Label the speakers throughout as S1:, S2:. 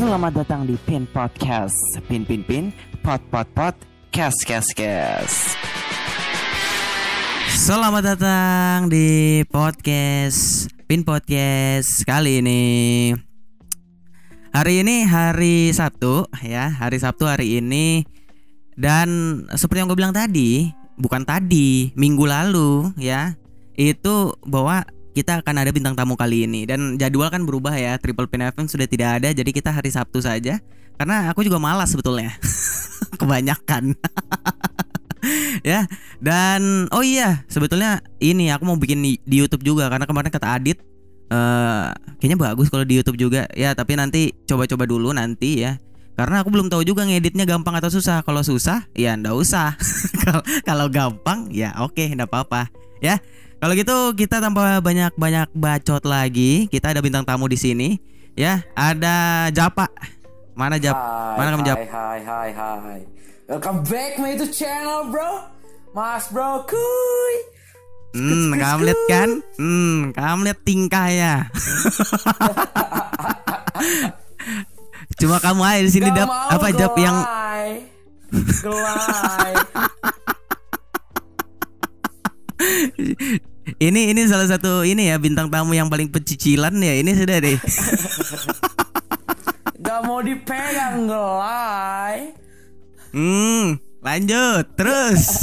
S1: Selamat datang di Pin Podcast. Pin Pin Pin, Pot Pot Pot, Kes Kes Kes.
S2: Selamat datang di podcast Pin Podcast kali ini. Hari ini hari Sabtu ya, hari Sabtu hari ini dan seperti yang gue bilang tadi, bukan tadi, minggu lalu ya, itu bahwa kita akan ada bintang tamu kali ini. Dan jadwal kan berubah ya Triple Pin FM sudah tidak ada jadi kita hari Sabtu saja. Karena aku juga malas sebetulnya. Kebanyakan. Ya dan oh iya sebetulnya ini aku mau bikin di, YouTube juga karena kemarin kata Adit uh, kayaknya bagus kalau di YouTube juga. Ya tapi nanti coba-coba dulu nanti ya. Karena aku belum tahu juga ngeditnya gampang atau susah. Kalau susah ya ndak usah. Kalau gampang ya oke okay, ndak apa-apa. Ya kalau gitu kita tanpa banyak-banyak bacot lagi, kita ada bintang tamu di sini. Ya, ada Japa. Mana Jap?
S3: Hai,
S2: Mana kamu Jap?
S3: Hai, hai, hai, hai. Welcome back my itu channel, bro. Mas, bro, kuy.
S2: Hmm, kamu lihat kan? Hmm, kamu lihat tingkahnya. Cuma kamu aja di sini Dap. Apa Jap yang
S3: Gelai.
S2: ini ini salah satu ini ya bintang tamu yang paling pecicilan ya ini sudah deh.
S3: Gak mau dipegang gelai.
S2: Hmm, lanjut terus.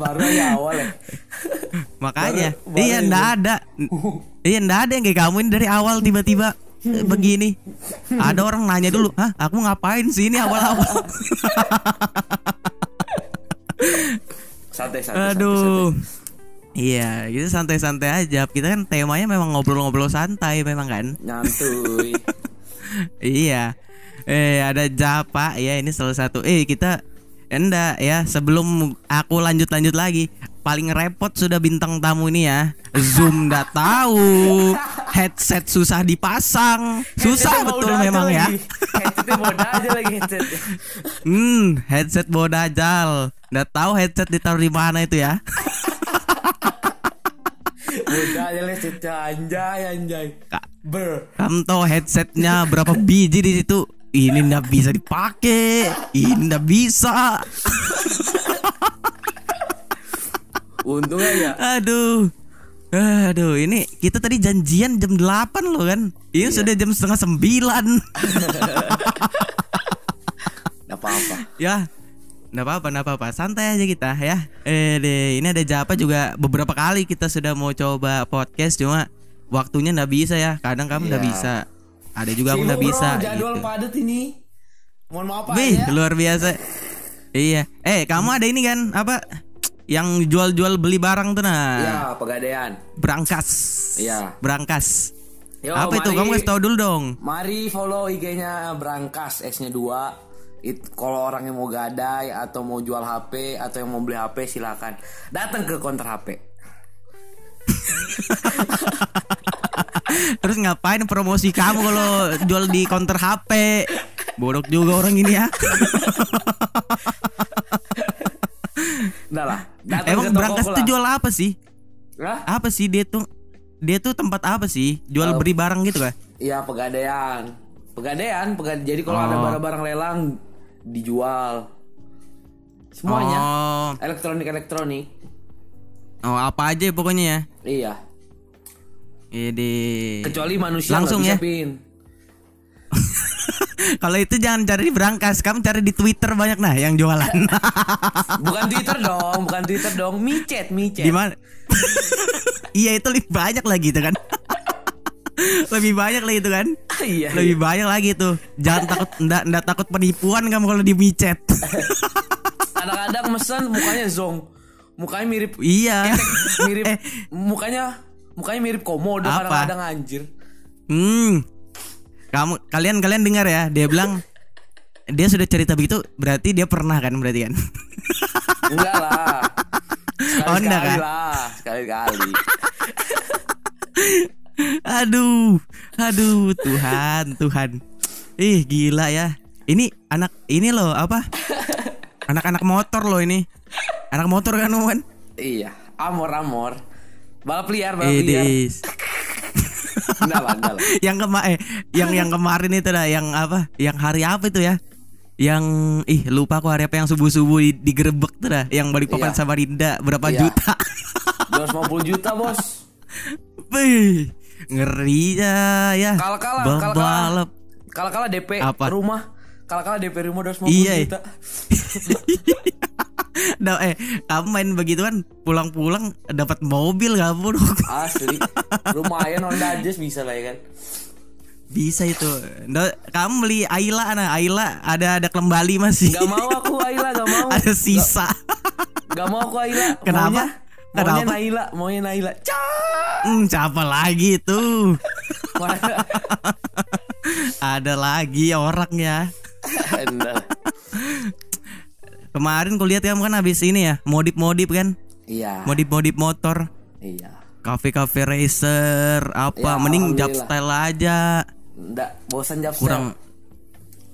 S3: Baru aja awal ya.
S2: Makanya,
S3: Baru- baru
S2: iya ndak ada. Iya ndak ada yang kayak kamu ini dari awal tiba-tiba eh, begini. Ada orang nanya dulu, "Hah, aku ngapain sih ini awal-awal?"
S3: Santai, santai.
S2: Aduh. Iya, gitu santai-santai aja. Kita kan temanya memang ngobrol-ngobrol santai memang kan.
S3: Nyantui.
S2: Iya. Eh ada Japa ya ini salah satu. Eh kita enggak ya sebelum aku lanjut-lanjut lagi paling repot sudah bintang tamu ini ya zoom ndak tahu headset susah dipasang susah betul memang ya
S3: bawa aja lagi headset.
S2: hmm headset bawa ndak tahu headset ditaruh di mana itu ya
S3: Bawa aja headsetnya anjay, anjay. Ber.
S2: kamu tahu headsetnya berapa biji di situ ini ndak bisa dipakai ini ndak bisa
S3: Untung aja.
S2: Aduh. Aduh, ini kita tadi janjian jam 8 loh kan. Ini sudah jam setengah 9.
S3: Gak apa-apa.
S2: ya. Nggak apa-apa, nggak apa-apa. Santai aja kita ya. Eh, deh, ini ada Japa juga beberapa kali kita sudah mau coba podcast cuma waktunya nggak bisa ya. Kadang kamu nggak
S3: Iya.
S2: bisa. Ada juga aku nggak bisa.
S3: Jadwal
S2: gitu.
S3: padat ini. Mohon maaf Pak
S2: Wih,
S3: ya.
S2: luar biasa. Iya. Eh, kamu ada ini kan apa? Yang jual-jual beli barang tuh nah.
S3: Ya, pegadaian.
S2: Berangkas.
S3: Iya.
S2: Berangkas.
S3: Yo,
S2: apa itu?
S3: mari-
S2: Kamu kasih tahu dulu dong.
S3: Mari follow IG-nya Berangkas S-nya 2. It, kalau orang yang mau gadai atau mau jual HP atau yang mau beli HP silakan datang ke counter HP.
S2: Terus ngapain promosi kamu kalau jual di counter HP? Bodoh juga orang ini ya.
S3: Udah lah.
S2: Emang berangkas tuh jual apa sih?
S3: Hah?
S2: Apa sih dia tuh? Dia tuh tempat apa sih? Jual
S3: Oh.
S2: beri barang gitu kan?
S3: Iya pegadaian. Pegadaian, pegad- jadi kalau ada
S2: Oh.
S3: barang-barang lelang dijual. Semuanya.
S2: Oh,
S3: Elektronik-elektronik.
S2: oh apa aja pokoknya ya.
S3: Iya.
S2: Ini.
S3: Kecuali manusia
S2: Langsung ya? Kalau itu jangan cari di berangkas, kamu cari di Twitter banyak nah yang jualan.
S3: Bukan Twitter dong, bukan Twitter dong. Micet, micet.
S2: Di mana? iya itu lebih banyak lagi itu kan. Lebih banyak lagi itu kan.
S3: Iya.
S2: Lebih banyak lagi tuh. Jangan takut ndak ndak takut penipuan kamu kalau di micet.
S3: Kadang-kadang mesen mukanya zong. Mukanya mirip
S2: iya.
S3: mirip
S2: Eh.
S3: mukanya mukanya mirip komodo kadang-kadang anjir.
S2: Hmm. Kamu kalian kalian dengar ya, dia bilang dia sudah cerita begitu, berarti dia pernah kan berarti kan?
S3: Enggak lah.
S2: Oh, enggak
S3: Sekali-kali
S2: kan?
S3: lah, sekali-kali.
S2: Aduh, aduh, Tuhan, Tuhan. Ih, gila ya. Ini anak ini loh apa? Anak-anak motor loh ini. Anak motor kan, Wan?
S3: iya, amor amor. Balap liar, balap liar.
S2: Idis.
S3: enggak lah, enggak lah.
S2: yang kema eh, yang yang kemarin itu dah yang apa yang hari apa itu ya yang ih lupa aku hari apa yang subuh subuh di, digerebek tuh dah yang balik papan
S3: Iya.
S2: Samarinda berapa
S3: Iya.
S2: juta
S3: 250 juta bos
S2: Wih, ngeri ya ya.
S3: Kalah-kalah,
S2: Bal-
S3: kalah-kalah.
S2: balap.
S3: Kalah-kalah DP
S2: Apa?
S3: rumah. Kalah-kalah DP rumah 250
S2: Iya, iya.
S3: juta.
S2: Nah, eh kamu main begitu kan pulang-pulang dapat mobil kamu
S3: Asli. Lumayan Honda Jazz bisa lah ya kan.
S2: Bisa itu. Nah, kamu beli Ayla nah Ayla ada ada kembali masih.
S3: Gak mau aku Ayla gak mau.
S2: Ada sisa.
S3: Gak mau aku Ayla.
S2: Kenapa?
S3: Maunya, maunya
S2: Kenapa?
S3: Naila Maunya Naila. Cah!
S2: Hmm, siapa lagi tuh?
S3: Mana-
S2: ada lagi orang ya. Kemarin kulihat kamu kan habis ini ya modif-modif kan?
S3: Iya.
S2: Modif-modif motor.
S3: Iya.
S2: Kafe-kafe racer apa
S3: Ya,
S2: mending job style aja.
S3: Enggak Bosan jab
S2: kurang.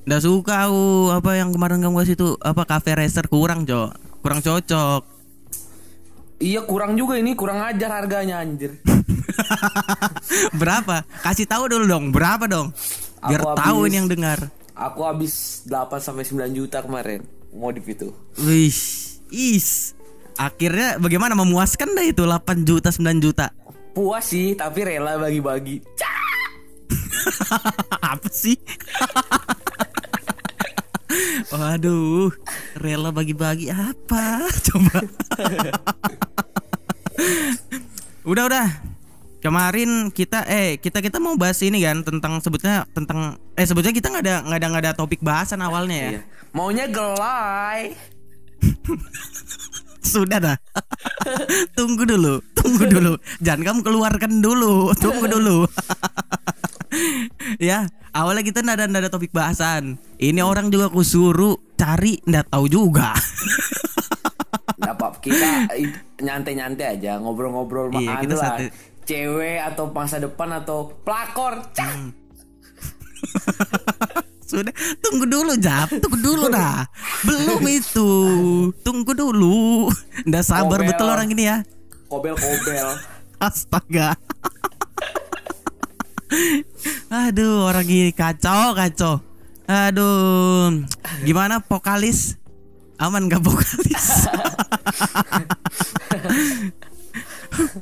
S2: Nggak suka aku apa yang kemarin kamu kasih tuh apa cafe racer kurang cok. Kurang cocok
S3: Iya kurang juga ini Kurang ajar harganya anjir.
S2: Berapa? Kasih tahu dulu dong berapa dong? Biar
S3: Aku
S2: tahu
S3: habis-
S2: ini yang dengar.
S3: Aku habis 8 sampai 9 juta kemarin Modif itu.
S2: Wih is. Akhirnya bagaimana memuaskan dah itu 8 juta 9 juta?
S3: Puas sih Tapi rela bagi-bagi.
S2: Apa sih Waduh, rela bagi-bagi apa? Coba. udah udah. Kemarin kita eh kita kita mau bahas ini kan tentang sebutnya tentang eh sebutnya kita nggak ada nggak ada nggak ada topik bahasan awalnya ya.
S3: Iya. Maunya gelai
S2: Sudah dah. tunggu dulu, tunggu dulu. Jangan kamu keluarkan dulu, tunggu dulu. ya, awalnya kita nggak ada nggak ada topik bahasan. Ini orang juga aku suruh cari nggak tahu juga.
S3: Nggak apa kita nyantai-nyantai aja ngobrol-ngobrol
S2: Iya, kita
S3: lah.
S2: santai.
S3: Cewek atau masa depan atau pelakor. Cah.
S2: Hmm. Sudah, tunggu dulu Jap, tunggu dulu dah. Belum itu, tunggu dulu. Nggak sabar
S3: Ngomel.
S2: betul orang ini ya.
S3: Kobel-kobel.
S2: Astaga. Aduh, orang ini kacau, kacau. Aduh, gimana vokalis? Aman gak vokalis?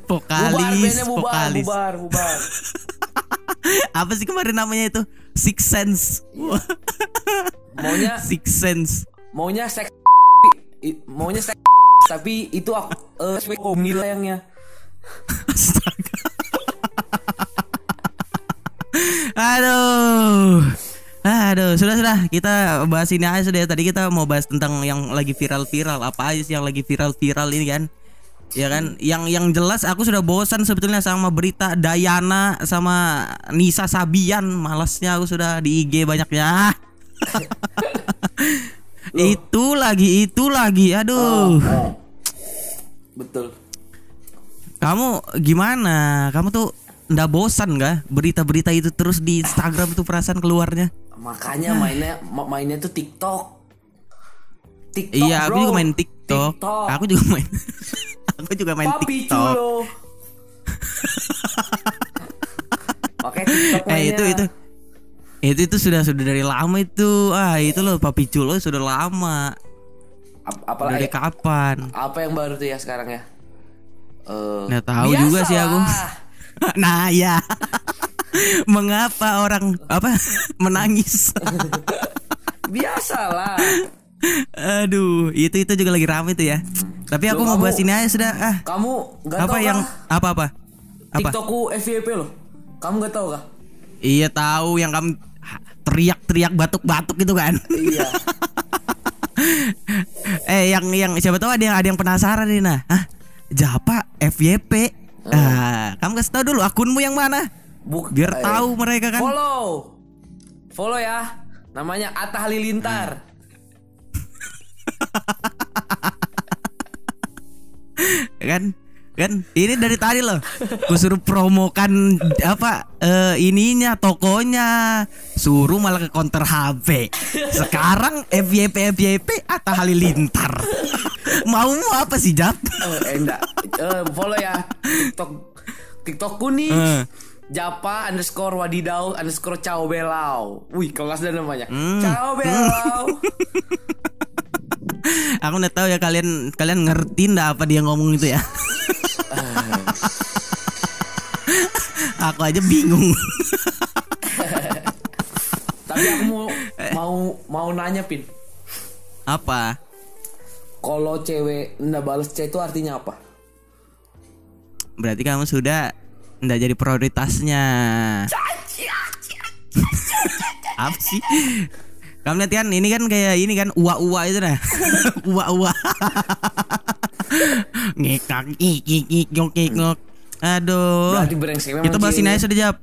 S3: bubar,
S2: vokalis,
S3: bubar,
S2: vokalis.
S3: bubar, bubar.
S2: Apa sih kemarin namanya itu? Six Sense.
S3: Maunya
S2: Six Sense.
S3: maunya seks i- maunya seks tapi itu aku eh uh, komil sayangnya.
S2: Astaga. Aduh. Aduh, sudah sudah kita bahas ini aja sudah. Tadi kita mau bahas tentang yang lagi viral-viral. Apa aja sih yang lagi viral-viral ini kan? Ya kan, yang yang jelas aku sudah bosan sebetulnya sama berita Dayana sama Nisa Sabian. Malasnya aku sudah di IG banyaknya. itu lagi, itu lagi. Aduh.
S3: Betul.
S2: Kamu gimana? Kamu tuh ndak bosan gak berita-berita itu terus di Instagram tuh perasaan keluarnya?
S3: Makanya mainnya ma- mainnya tuh TikTok. TikTok.
S2: iya, aku
S3: bro.
S2: juga main TikTok.
S3: TikTok.
S2: Aku juga main. aku juga main
S3: Papi
S2: TikTok.
S3: culo. Pakai TikTok
S2: Eh itu itu itu itu sudah sudah dari lama itu. Ah, itu loh Papi Culo sudah lama.
S3: Ap-
S2: Dari
S3: apalagi
S2: kapan?
S3: apa yang baru tuh ya sekarang ya? Eh,
S2: Nggak tahu juga sih aku. nah, ya. Mengapa orang apa menangis?
S3: Biasalah.
S2: Aduh, itu itu juga lagi rame tuh ya. Tapi aku
S3: Loh,
S2: mau
S3: kamu-
S2: bahas ini aja sudah. Ah,
S3: Kamu nggak
S2: apa
S3: tahu
S2: yang
S3: kah?
S2: apa apa? Apa?
S3: TikTokku FYP loh. Kamu nggak tahu kah?
S2: Iya tahu yang kamu teriak-teriak batuk-batuk gitu kan.
S3: Iya.
S2: eh yang yang siapa tahu ada yang ada yang penasaran nih nah. Hah? Japa FYP. Ah, kamu kasih tahu dulu akunmu yang mana?
S3: Buk
S2: Biar
S3: eh,
S2: tahu mereka kan.
S3: Follow. Follow ya. Namanya Atta Halilintar.
S2: kan kan ini dari tadi loh gue suruh promokan apa eh, ininya tokonya suruh malah ke counter HP sekarang FYP FYP atau halilintar mau apa sih Jap
S3: Eh, eh, enggak. Eh, follow ya TikTok TikTokku nih.
S2: Eh.
S3: Japa underscore wadidau underscore cao belau. Wih kelas dan namanya.
S2: Hmm.
S3: Cao belau.
S2: Aku udah tahu ya kalian kalian ngerti ndak apa dia ngomong itu ya. Aku aja bingung.
S3: Tapi aku mau mau mau nanya pin.
S2: apa?
S3: Kalau cewek ndak balas chat itu artinya apa?
S2: Berarti kamu sudah ndak jadi prioritasnya. apa sih? Kamu lihat kan ini kan kayak ini kan uwa-uwa itu nah. Uwa-uwa. Ngekak ngik ngik ngok. Aduh.
S3: Berarti brengsek memang.
S2: Kita bahas ini
S3: cewek.
S2: aja sudah jawab.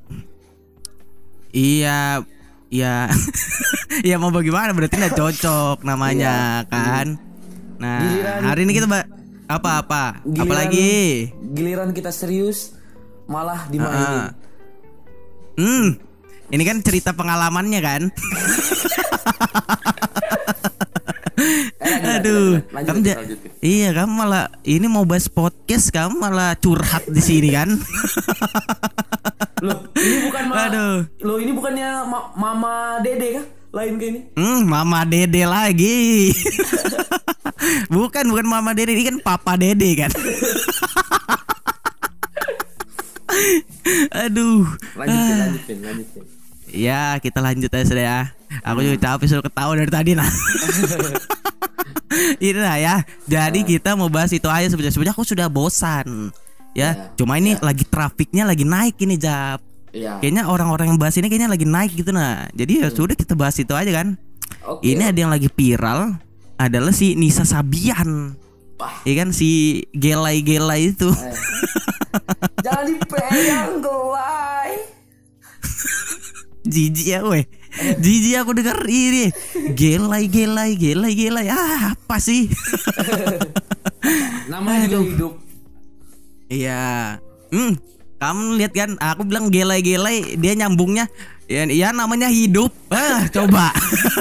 S2: Iya, iya. ya mau bagaimana berarti nggak cocok namanya kan. Nah,
S3: Giliran-
S2: hari ini kita ba- apa apa?
S3: Giliran-
S2: Apalagi?
S3: Giliran kita serius malah
S2: Ah.
S3: dimainin.
S2: Hmm. Ini kan cerita pengalamannya kan.
S3: Eh,
S2: Aduh,
S3: lanjut,
S2: kamu
S3: lanjut,
S2: ja-
S3: lanjut.
S2: iya kamu malah ini mau bahas podcast kamu malah curhat di sini kan.
S3: Loh, ini bukan ma
S2: Aduh.
S3: Loh, ini bukannya ma- Mama Dede kah? Lain kayak ini.
S2: Hmm, Mama Dede lagi. bukan, bukan Mama Dede, ini kan Papa Dede kan. Aduh.
S3: Lanjutin, lanjutin, lanjutin.
S2: Ya, kita lanjut aja sudah ya. Aku juga capek suruh ketawa dari tadi nah. Ini lah ya. Jadi kita mau bahas itu aja sebenarnya. Sebenarnya aku sudah bosan. Ya, cuma ini lagi trafiknya lagi naik ini Jap.
S3: Iya.
S2: Kayaknya orang-orang yang bahas ini kayaknya lagi naik gitu nah. Jadi ya sudah kita bahas itu aja kan.
S3: Oke.
S2: Ini ada yang lagi viral adalah si Nisa Sabian.
S3: Wah.
S2: Iya kan si gelai-gelai itu.
S3: Eh. Jangan dipegang gelai.
S2: Jijik ya weh. Jijik aku denger ini. Gelai-gelai, gelai-gelai. Ah, apa sih?
S3: Namanya juga hidup.
S2: Iya. Hmm, kamu lihat kan? Aku bilang gelai-gelai, dia nyambungnya ya, ya namanya hidup. Ah, coba.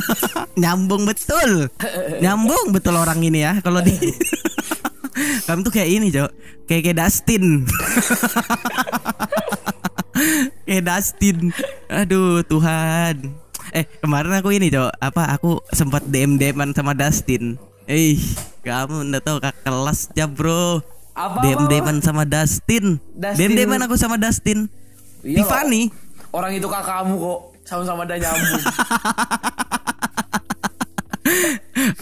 S2: Nyambung betul. Nyambung betul orang ini ya. Kalau di Kamu tuh kayak ini, Cok. Kayak kayak Dustin. Kayak Dustin. Aduh, Tuhan. Eh, kemarin aku ini, Cok. Apa aku sempat DM-DM sama Dustin. Eh, kamu udah tahu kak kelas ya, Bro.
S3: Apa,
S2: Dem
S3: apa,
S2: deman sama Dustin.
S3: Dustin.
S2: Dem deman aku sama Dustin.
S3: Iya,
S2: Tiffany.
S3: Orang itu kakakmu kok. Sama-sama ada nyambung.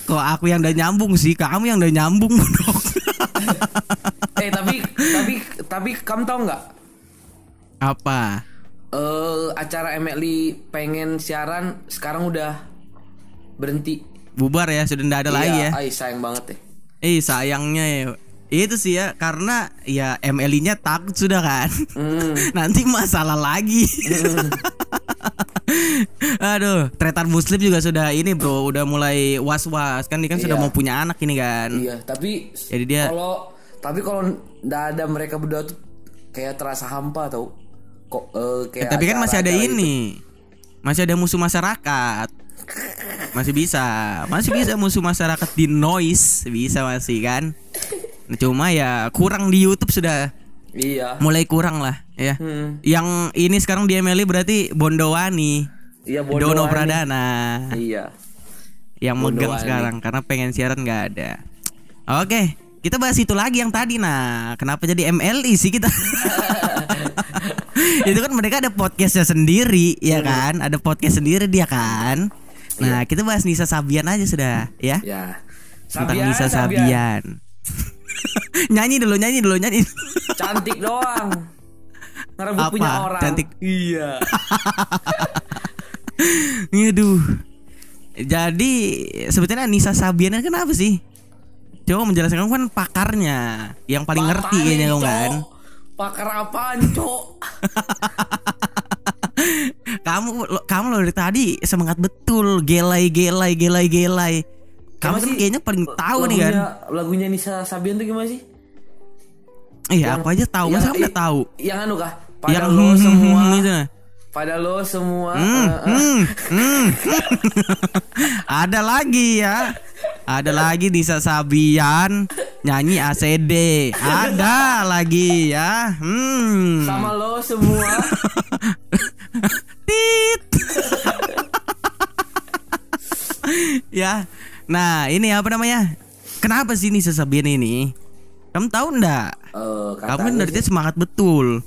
S2: Kok aku yang udah nyambung sih? Kamu yang udah nyambung dong.
S3: eh tapi tapi tapi kamu tahu nggak?
S2: Apa?
S3: Eh acara MLI pengen siaran sekarang udah berhenti.
S2: Bubar ya, sudah nggak ada lagi ya.
S3: Ay, sayang banget deh.
S2: Eh sayangnya ya. Itu sih ya karena ya MLI-nya takut sudah kan.
S3: Hmm.
S2: Nanti masalah lagi. Aduh, tretan muslim juga sudah ini bro, udah mulai was-was kan dia kan sudah
S3: Iya.
S2: mau punya anak ini kan.
S3: Iya, tapi
S2: Jadi dia-
S3: kalau tapi kalau nggak ada mereka berdua tuh kayak terasa hampa tau. Kok eh, kayak
S2: Eh, tapi kan masih ada ini. Masih ada musuh masyarakat. Masih bisa. Masih bisa musuh masyarakat di noise, bisa masih kan. Nah, Cuma ya kurang di YouTube sudah.
S3: Iya.
S2: mulai kurang lah ya.
S3: Hmm.
S2: Yang ini sekarang di MLI berarti Bondowani.
S3: Iya
S2: Dono
S3: bodoh
S2: Pradana
S3: Iya.
S2: yang megang
S3: Bondowani.
S2: sekarang karena pengen siaran nggak ada. Oke, kita bahas itu lagi yang tadi nah. Kenapa jadi MLI sih kita? itu kan mereka ada podcastnya sendiri ya kan, ada podcast sendiri dia kan. Nah kita bahas Nisa Sabian aja sudah ya
S3: Ya.
S2: tentang
S3: Sabian,
S2: Nisa
S3: Sabian.
S2: Sabian. nyanyi dulu, nyanyi dulu, nyanyi.
S3: Cantik doang. Ngerebut
S2: Apa?
S3: punya orang.
S2: Cantik.
S3: Iya.
S2: Aduh. Jadi sebetulnya Nisa Sabian ini kenapa sih? Coba menjelaskan kamu kan pakarnya, yang paling ngerti
S3: Pakar
S2: kayaknya
S3: nih,
S2: kamu kan.
S3: Pakar apaan, Cok?
S2: Kamu lo- kamu loh dari tadi semangat betul, gelai gelai gelai gelai. Kamu kan kayaknya paling tahu nih kan.
S3: lagunya- Nisa Sabian tuh gimana sih?
S2: Iya, aku aja tahu, masa kamu nggak tahu?
S3: Yang anu kah? Pada
S2: Yang
S3: lo
S2: hmm,
S3: semua.
S2: hmm, itu nah.
S3: Pada lo semua.
S2: Hmm,
S3: eh, eh.
S2: hmm, hmm. Ada lagi ya. Ada lagi Nisa Sabian nyanyi ACD. Ada lagi ya. Hmm.
S3: Sama lo semua.
S2: Tit. ya. Nah, ini apa namanya? Kenapa sih Nisa Sabian ini? Kamu tahu ndak?
S3: Eh,
S2: Kamu kan dari semangat betul.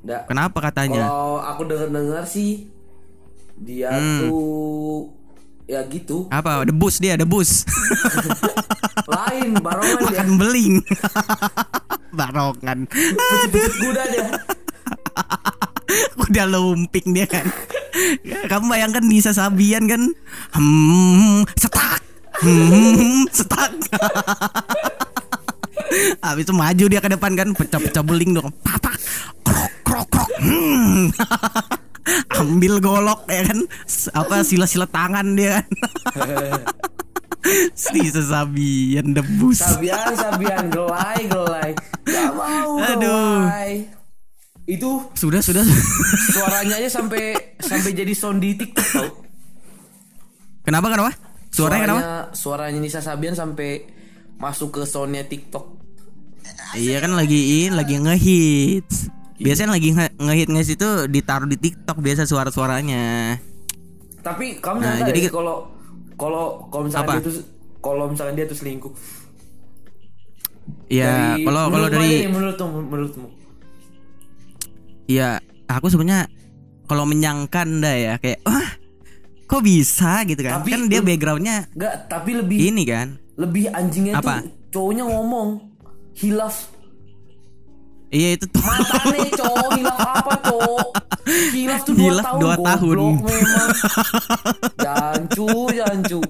S3: Nggak,
S2: Kenapa katanya?
S3: Kalau aku denger-dengar sih dia
S2: Hmm.
S3: tuh ya gitu.
S2: Apa? Debus dia, debus.
S3: Lain barongan dia.
S2: Makan beling. Barongan.
S3: Pucuk kuda dia.
S2: Udah lumping dia kan. Kamu bayangkan Nisa Sabian kan? Hmm, setak. Hmm, setak. Habis itu maju dia ke depan kan, pecah-pecah beling dong. Papak. Krok krok krok. Hmm. Ambil golok ya kan. Apa sila-sila tangan dia kan. Nisa Sabian debus.
S3: Sabian, Sabian, gelai, gelai. Gak mau
S2: Aduh.
S3: gelai. Itu
S2: Sudah, sudah.
S3: suaranya aja sampai sampai jadi sound di TikTok tau.
S2: Kenapa kenapa? Suaranya kenapa?
S3: Suaranya Nisa Sabian sampai masuk ke soundnya TikTok.
S2: Iya kan lagi in, lagi ngehits. Biasanya lagi nge- ngehit ngehits itu ditaruh di TikTok biasa suara-suaranya.
S3: Tapi kamu
S2: Nah, jadi
S3: ya kalau kalau kalau misalnya
S2: Apa?
S3: dia tuh kalau misalnya dia tuh selingkuh.
S2: Ya,
S3: Dari-
S2: kalau kalau dari
S3: menurutmu menurutmu.
S2: ya aku sebenarnya kalau menyangkan dah ya kayak wah kok bisa gitu kan.
S3: Tapi
S2: kan dia backgroundnya
S3: Enggak, tapi lebih
S2: ini kan.
S3: lebih anjingnya
S2: Apa?
S3: tuh cowoknya ngomong hilaf
S2: Iya itu
S3: matane cowok hilaf apa cowok hilaf tuh dua
S2: Hilaf
S3: tahun
S2: dua tahun.
S3: goblok memang jancu jancu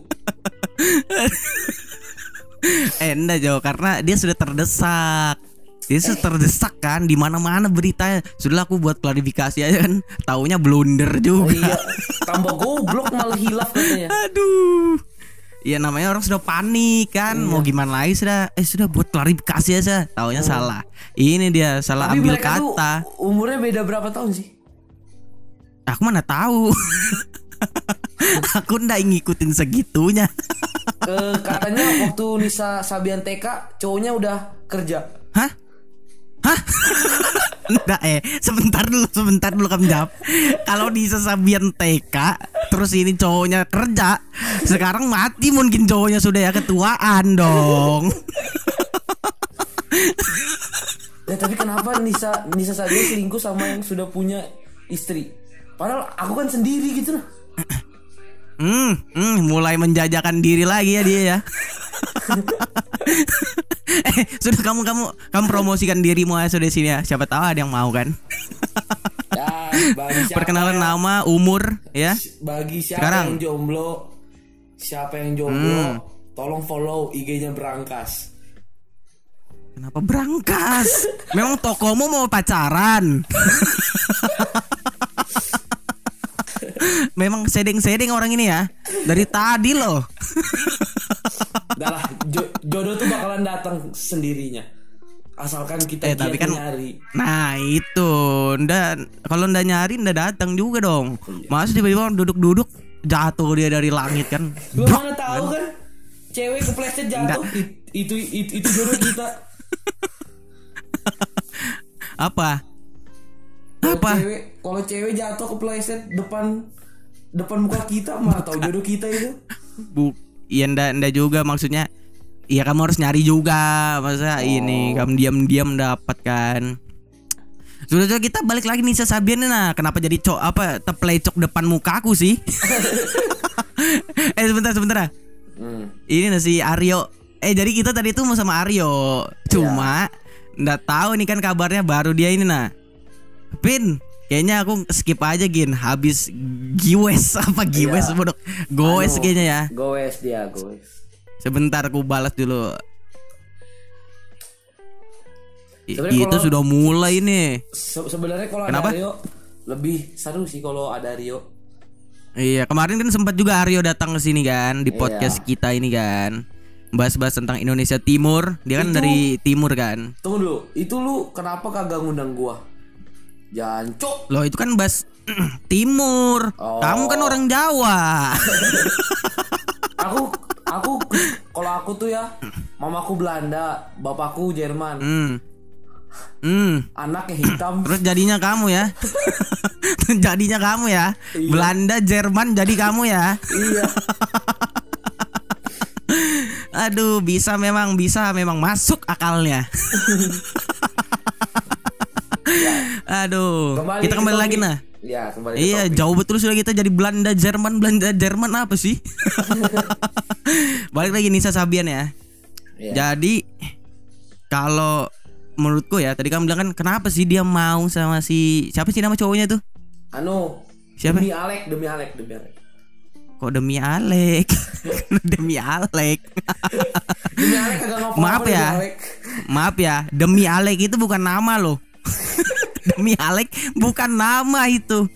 S2: eh enggak jauh karena dia sudah terdesak. Dia sudah terdesak kan di mana-mana beritanya. Sudah aku buat klarifikasi aja kan. Taunya blunder juga.
S3: iya tambah goblok malah hilaf katanya
S2: Aduh. Ya namanya orang sudah panik kan,
S3: Iya.
S2: mau gimana lagi sudah eh sudah buat klarifikasi aja, taunya salah. Ini dia salah
S3: tapi
S2: ambil
S3: tuh
S2: kata.
S3: umurnya beda berapa tahun sih
S2: Aku mana tahu. Aku ndak ngikutin segitunya.
S3: Eh, katanya waktu Nisa Sabian TK cowoknya udah kerja
S2: Hah? Hah? Nggak eh Sebentar dulu Sebentar dulu kamu jawab Kalau di Sabian TK Terus ini cowoknya kerja Sekarang mati mungkin cowoknya sudah ya ketuaan dong
S3: Ya tapi kenapa Nisa Nisa Sabian selingkuh sama yang sudah punya istri? Padahal aku kan sendiri gitu lah.
S2: Hmm, hmm, mulai menjajakan diri lagi ya dia ya. eh, sudah kamu kamu kamu promosikan dirimu aja sudah sini ya. Siapa tahu ada yang mau kan.
S3: Ya, bagi siapa
S2: Perkenalan
S3: yang-
S2: nama, umur, ya.
S3: Bagi siapa
S2: Sekarang.
S3: yang jomblo, siapa yang jomblo,
S2: Hmm.
S3: tolong follow IG-nya Berangkas.
S2: Kenapa berangkas? Memang tokomu mau pacaran. Memang sedeng-sedeng orang ini ya. Dari tadi loh.
S3: Udah lah, jodoh tuh bakalan datang sendirinya. Asalkan kita
S2: Eh, tapi kan-
S3: nyari.
S2: Nah itu, dan kalau ndak nyari ndak datang juga dong. Masa tiba-tiba duduk-duduk jatuh dia dari langit kan?
S3: Lu
S2: Brok.
S3: mana tahu kan? Cewek kepleset jatuh, it- itu itu itu jodoh kita.
S2: Apa?
S3: Kalau
S2: Apa?
S3: cewek kalau cewek jatuh kepleset depan depan muka kita mana tahu jodoh kita itu.
S2: Bu, iya ndak ndak juga maksudnya. Iya kamu harus nyari juga masa ini kamu diam-diam dapat kan. Sudah sudah kita balik lagi nih Sabian nah kenapa jadi cok apa teplecok depan mukaku sih? eh sebentar sebentar. ah.
S3: Hmm.
S2: Ini nih si Aryo. Eh jadi kita tadi tuh mau sama Aryo. Cuma ndak tahu nih kan kabarnya baru dia ini nah. Pin, kayaknya aku skip aja Gin. Habis giwes apa giwes
S3: Iya.
S2: bodoh. Goes
S3: Anu,
S2: kayaknya ya.
S3: Goes dia, goes.
S2: Sebentar aku balas dulu. I- itu
S3: kalau-
S2: sudah mulai nih.
S3: Se- sebenarnya kalau ada
S2: Kenapa?
S3: Rio lebih seru sih kalau ada Rio.
S2: Iya, kemarin kan sempat juga Aryo datang ke sini kan di
S3: Iya.
S2: podcast kita ini kan. Bahas-bahas tentang Indonesia Timur. Dia kan
S3: Itu-
S2: dari timur kan.
S3: Tunggu dulu, itu lu kenapa kagak ngundang gua? Jancok.
S2: Loh itu kan bahas timur.
S3: Oh.
S2: Kamu kan orang Jawa.
S3: Aku aku kalau aku tuh ya mamaku Belanda, bapakku Jerman,
S2: Hmm. Hmm.
S3: anaknya hitam.
S2: Terus jadinya kamu ya. jadinya kamu ya.
S3: Iya.
S2: Belanda, Jerman jadi kamu ya.
S3: iya.
S2: Aduh, bisa memang bisa memang masuk akalnya. Aduh, kita
S3: ke
S2: kembali lagi nah.
S3: Ya, kembali ke
S2: Iya,
S3: topik.
S2: jauh betul sudah kita jadi Belanda, Jerman, Belanda, Jerman apa sih? Balik lagi Nisa Sabian ya.
S3: Iya.
S2: Jadi kalau menurutku ya, tadi kamu bilang kan kenapa sih dia mau sama si siapa sih nama cowoknya tuh?
S3: Anu,
S2: Siapa?
S3: demi Alek, demi Alek, demi Alek.
S2: Kok demi Alek? demi Alek.
S3: Demi
S2: Maaf ya. Maaf ya, demi Alek itu bukan nama loh. demi Alek bukan nama itu.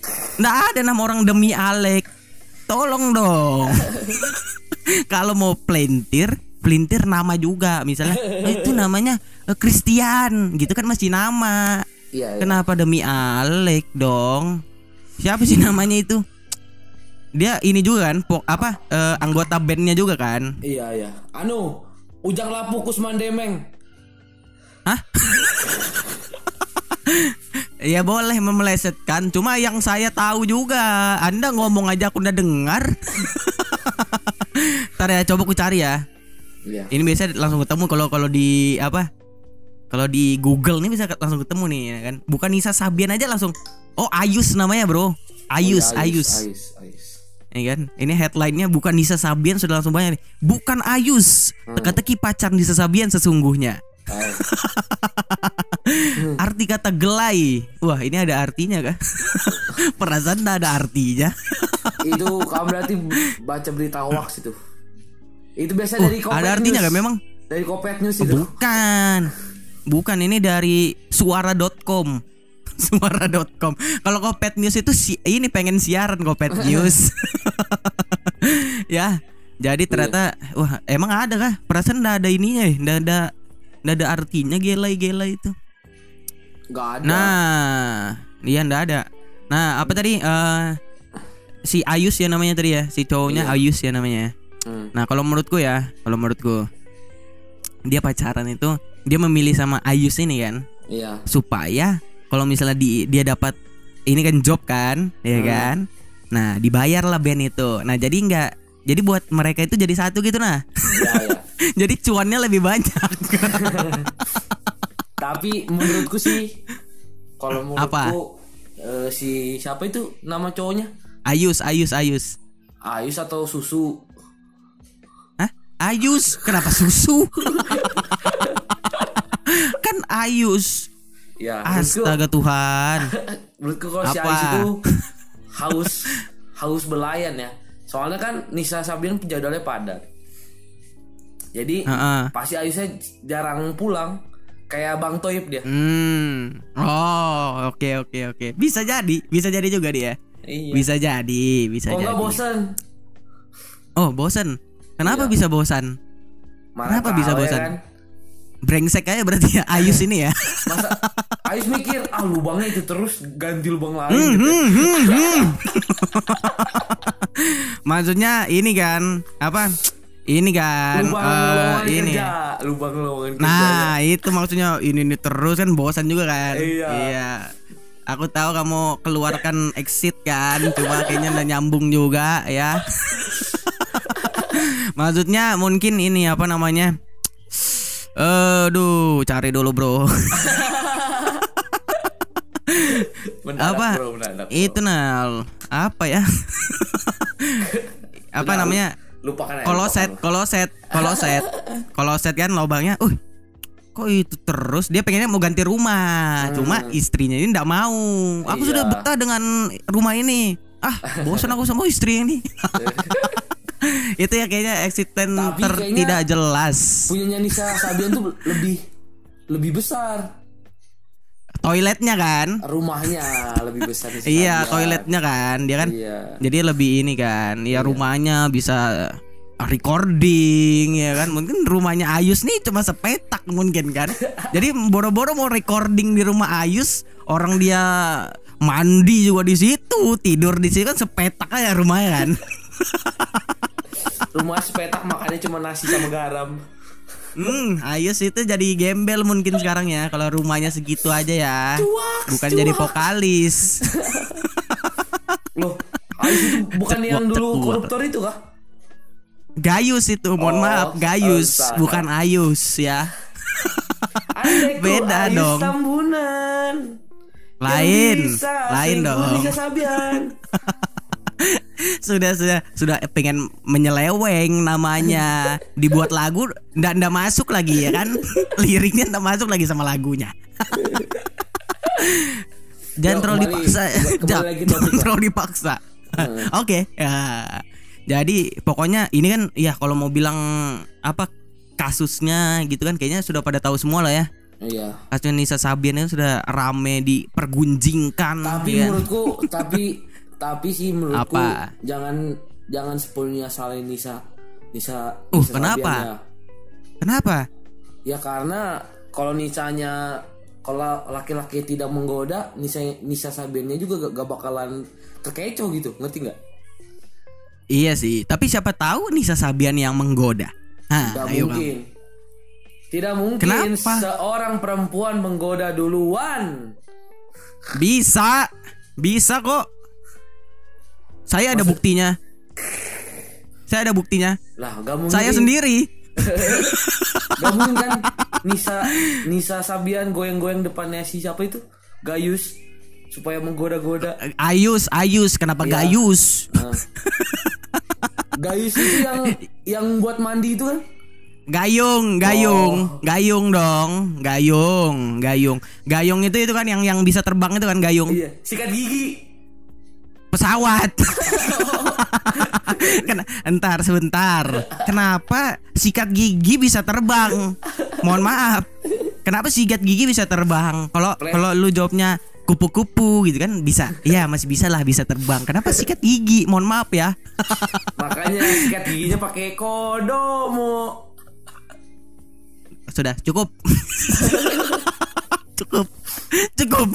S2: Nggak ada nama orang demi Alek. Tolong dong. Kalau mau pelintir, pelintir nama juga. Misalnya "Eh, itu namanya eh, Christian, gitu kan masih nama.
S3: Iya, iya.
S2: Kenapa demi Alek dong? Siapa sih namanya itu? Dia ini juga kan, pok apa eh, anggota bandnya juga kan?
S3: Iya, iya. Anu, Ujang Lapuk Kusman Demeng.
S2: Ya boleh memelesetkan, cuma yang saya tahu juga, Anda ngomong aja aku udah dengar. Ntar ya coba aku cari ya.
S3: Iya.
S2: Ini biasa langsung ketemu kalau kalau di apa? Kalau di Google nih bisa langsung ketemu nih ya kan. Bukan Nisa Sabian aja langsung. Oh Ayus namanya bro. Ayus,
S3: Oh, iya,
S2: Ayus.
S3: Ayus, Ayus.
S2: Ya kan? Ini headline-nya bukan Nisa Sabian sudah langsung banyak nih. Bukan Ayus. Teka-teki pacar Nisa Sabian sesungguhnya.
S3: Ayus.
S2: Arti kata gelai. Wah, ini ada artinya kah? Perasaan tak ada artinya.
S3: itu kamu berarti baca berita hoax itu. Itu biasa dari Kopet
S2: ada artinya
S3: News.
S2: kan memang?
S3: Dari Kopet News itu.
S2: Bukan. Bukan ini dari suara.com. Suara.com. Kalau Kopet News itu si, ini pengen siaran Kopet News. ya. Jadi ternyata wah emang ada kah? Perasaan enggak ada ininya ya, enggak ada enggak ada artinya gelai-gelai itu.
S3: Gak ada.
S2: Nah, iya ndak ada. Nah, apa tadi? eh si Ayus ya namanya tadi ya, si cowoknya Ayus ya namanya.
S3: Hmm.
S2: Nah, kalau menurutku ya, kalau menurutku dia pacaran itu dia memilih sama Ayus ini kan
S3: Iya.
S2: supaya kalau misalnya di, dia dapat ini kan job kan, ya
S3: Hmm.
S2: kan? Nah, dibayar lah band itu. Nah, jadi nggak jadi buat mereka itu jadi satu gitu nah.
S3: Iya, iya.
S2: jadi cuannya lebih banyak.
S3: Tapi menurutku sih kalau menurutku
S2: Apa?
S3: eh, si siapa itu nama cowoknya?
S2: Ayus, Ayus, Ayus.
S3: Ayus atau Susu?
S2: Hah? Ayus, kenapa susu? kan Ayus.
S3: Ya, menurutku,
S2: Astaga Tuhan.
S3: menurutku kalau si? Ayus itu haus haus belayan ya. Soalnya kan Nisa Sabian jadwalnya padat. Jadi
S2: Heeh.
S3: pasti Ayusnya jarang pulang. Kayak Bang Toib dia.
S2: Hmm. Oh, oke oke oke. Bisa jadi, bisa jadi juga dia.
S3: Iya.
S2: Bisa jadi, bisa
S3: Kok
S2: jadi.
S3: nggak bosen?
S2: Oh, bosan. Kenapa
S3: Iya.
S2: bisa bosan?
S3: Mana
S2: Kenapa bisa
S3: tahu ya
S2: bosan?
S3: kan?
S2: Brengsek aja berarti ya Ayus ini ya.
S3: Masa Ayus mikir ah lubangnya itu terus ganti lubang lain
S2: Hmm,
S3: gitu.
S2: Maksudnya ini kan apa? Ini kan
S3: Lubang
S2: eh,
S3: lowongan
S2: ini.
S3: kerja, lubang lowongan kerja.
S2: Nah, itu maksudnya ini ini terus kan bosan juga kan.
S3: Iya.
S2: Aku tahu kamu keluarkan exit kan, cuma kayaknya nggak nyambung juga ya. maksudnya mungkin ini apa namanya? Aduh, cari dulu, Bro.
S3: Mendadak,
S2: apa?
S3: bro, mendadak, bro.
S2: Itu nal apa ya? apa
S3: Udah,
S2: namanya?
S3: Lupakan aja.
S2: Koloset, koloset, koloset. Koloset kan lubangnya. Uh, kok itu terus dia pengennya mau ganti rumah. Cuma istrinya ini ndak mau. Aku
S3: Hmm. Iya.
S2: sudah betah dengan rumah ini. Ah, bosan aku sama istri ini. itu ya kayaknya
S3: Tapi
S2: ter
S3: kayaknya-
S2: tidak jelas.
S3: Punyanya Nisa Sabian tuh lebih lebih besar.
S2: Toiletnya kan?
S3: Rumahnya lebih besar
S2: Iya, toiletnya kan. Dia kan
S3: Iya.
S2: Jadi lebih ini kan, ya rumahnya bisa recording ya kan. Mungkin rumahnya Ayus nih cuma sepetak mungkin kan. Jadi boro-boro mau recording di rumah Ayus, orang dia mandi juga di situ, tidur di situ kan sepetak aja rumahnya kan.
S3: Rumah sepetak makannya cuma nasi sama garam.
S2: Hmm, Ayus itu jadi gembel mungkin sekarang ya kalau rumahnya segitu aja ya. Bukan jadi vokalis.
S3: Loh, itu bukan yang dulu koruptor itu kah?
S2: Gayus itu, mohon
S3: Oh,
S2: maaf, Gayus,
S3: oh,
S2: bukan Ayus ya. Beda
S3: Ais
S2: dong.
S3: Tambunan.
S2: Lain, lain dong. Sudah sudah sudah pengen menyeleweng namanya. Dibuat lagu ndak ndak masuk lagi ya kan? Liriknya ndak masuk lagi sama lagunya. Jangan terlalu dipaksa. jangan terlalu dipaksa.
S3: Hmm.
S2: oke ya. Jadi pokoknya ini kan ya kalau mau bilang apa kasusnya gitu kan kayaknya sudah pada tahu semua lah ya.
S3: Iya.
S2: kasusnya Nisa Sabian itu sudah rame dipergunjingkan
S3: Tapi
S2: ya.
S3: menurutku tapi tapi sih menurutku
S2: Apa?
S3: jangan jangan sepenuhnya salahin Nisa Nisa
S2: Uh,
S3: Nisa
S2: kenapa?
S3: Sabian ya.
S2: kenapa
S3: Ya karena kalau Nisanya kalau laki-laki tidak menggoda, Nisa Nisa Sabiannya juga gak, gak bakalan terkecoh gitu, ngerti nggak?
S2: Iya sih, tapi siapa tahu Nisa Sabian yang menggoda. Hah,
S3: Tidak
S2: ayo
S3: mungkin. Tidak mungkin
S2: Kenapa?
S3: seorang perempuan menggoda duluan.
S2: Bisa, bisa kok. Saya ada buktinya. Saya ada buktinya.
S3: Lah, gak mungkin.
S2: Saya sendiri.
S3: Gak mungkin kan Nisa Nisa Sabian goyang-goyang depannya si siapa itu? Gayus supaya menggoda-goda.
S2: Ayus, Ayus, kenapa
S3: Iya.
S2: Gayus?
S3: Nah. Gayus itu yang yang buat mandi itu kan?
S2: Gayung, gayung, gayung dong, gayung, gayung, gayung itu itu kan yang yang bisa terbang itu kan gayung
S3: Iya, sikat gigi.
S2: Pesawat. Ken entar sebentar. Kenapa sikat gigi bisa terbang? Mohon maaf. Kenapa sikat gigi bisa terbang? Kalau kalau lu jawabnya kupu-kupu gitu kan bisa. Iya, masih bisa lah bisa terbang. Kenapa sikat gigi? Mohon maaf ya.
S3: Makanya sikat giginya pakai kodomo.
S2: Sudah, cukup. cukup. Cukup.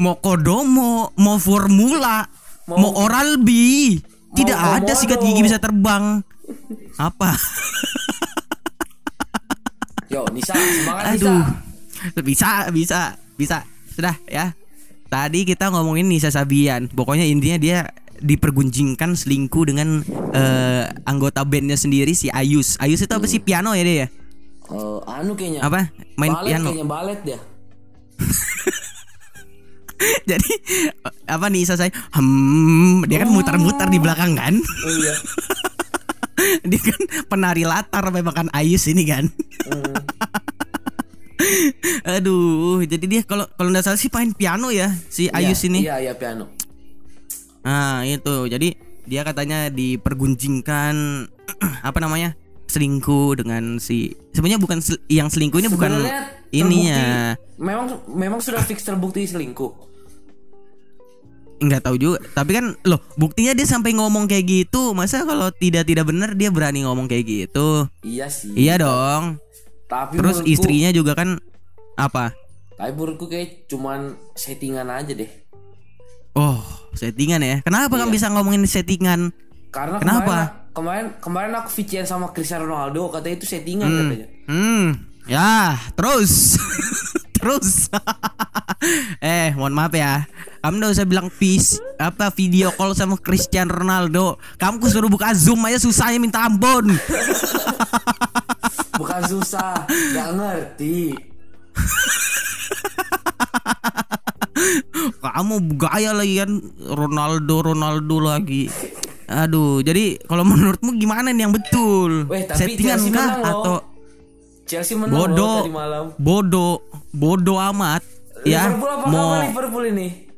S2: Mau kodomo, mau formula, mau,
S3: Mau-
S2: oral B. Tidak
S3: mau
S2: ada sikat
S3: komodo.
S2: gigi bisa terbang. Apa?
S3: Yo, Nisa, semangat Nisa.
S2: Aduh. Bisa, bisa, bisa. Sudah ya. Tadi kita ngomongin Nisa Sabian. Pokoknya intinya dia dipergunjingkan selingkuh dengan eh, anggota bandnya sendiri si Ayus. Ayus itu apa sih piano ya dia ya?
S3: Eh, anu kayaknya.
S2: Apa? Main
S3: balet
S2: piano.
S3: kayaknya balet dia.
S2: Jadi apa Nisa saya? Hmm, dia kan muter-muter di belakang kan?
S3: Oh iya.
S2: dia kan penari latar memang kan Ayus ini kan.
S3: Hmm.
S2: Aduh, jadi dia kalau kalau nggak salah sih main piano ya si Ayus
S3: Iya,
S2: ini.
S3: Iya, iya piano.
S2: Nah itu jadi dia katanya dipergunjingkan apa namanya selingkuh dengan si sebenarnya bukan sel- yang selingkuh ini bukan ininya
S3: Memang memang sudah fix terbukti selingkuh.
S2: Nggak tahu juga tapi kan loh buktinya dia sampai ngomong kayak gitu masa kalau tidak tidak benar dia berani ngomong kayak gitu
S3: Iya sih.
S2: iya dong
S3: Tapi
S2: terus
S3: menurutku-
S2: istrinya juga kan apa
S3: Tapi menurutku kayak cuman settingan aja deh.
S2: oh settingan ya kenapa kan
S3: Iya.
S2: bisa ngomongin settingan
S3: Karena
S2: Kenapa?
S3: kemarin kemarin kemarin aku VCN sama Cristiano Ronaldo katanya itu settingan katanya.
S2: Hmm, ya, terus. terus. eh, mohon maaf ya. Kamu udah usah bilang peace apa video call sama Cristiano Ronaldo. Kamu suruh buka Zoom aja susahnya minta ampun.
S3: Bukan susah, gak ngerti.
S2: Kamu gaya lagi kan Ronaldo Ronaldo lagi. Aduh, jadi kalau menurutmu gimana nih yang betul?
S3: Weh, tapi
S2: Settingan
S3: Chelsea
S2: kah atau
S3: Chelsea menang loh
S2: bodoh?
S3: tadi malam.
S2: Bodoh, bodoh amat. Ya,
S3: Liverpool apa
S2: mau
S3: Liverpool ini?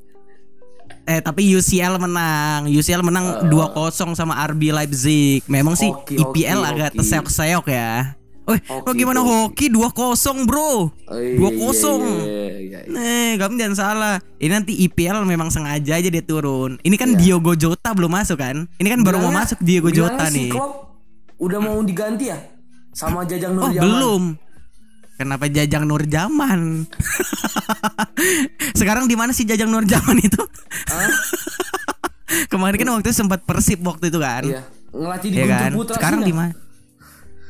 S2: Eh tapi UCL menang. UCL menang 2-0 sama RB Leipzig. Memang sih
S3: Hoki,
S2: IPL
S3: hoki,
S2: agak terseok-seok ya.
S3: Hoki,
S2: lo gimana hoki 2-0, Bro?
S3: Oh, iya,
S2: 2-0.
S3: iya, iya, iya, iya.
S2: Nih, kamu jangan salah. Ini nanti IPL memang sengaja aja dia turun. Ini kan
S3: Iya.
S2: Diogo Jota belum masuk kan? Ini kan baru mau masuk Diogo Jota
S3: si
S2: nih.
S3: Klopp udah mau diganti ya sama Jajang
S2: Oh,
S3: Nurjaman.
S2: belum. Kenapa Jajang Nurjaman? Sekarang di mana sih Jajang Nurjaman itu?
S3: Hah?
S2: Kemarin kan waktu itu sempat Persib waktu itu kan.
S3: Iya, ngelatih di
S2: Iya
S3: Guntur
S2: kan?
S3: Putra
S2: Sekarang di mana?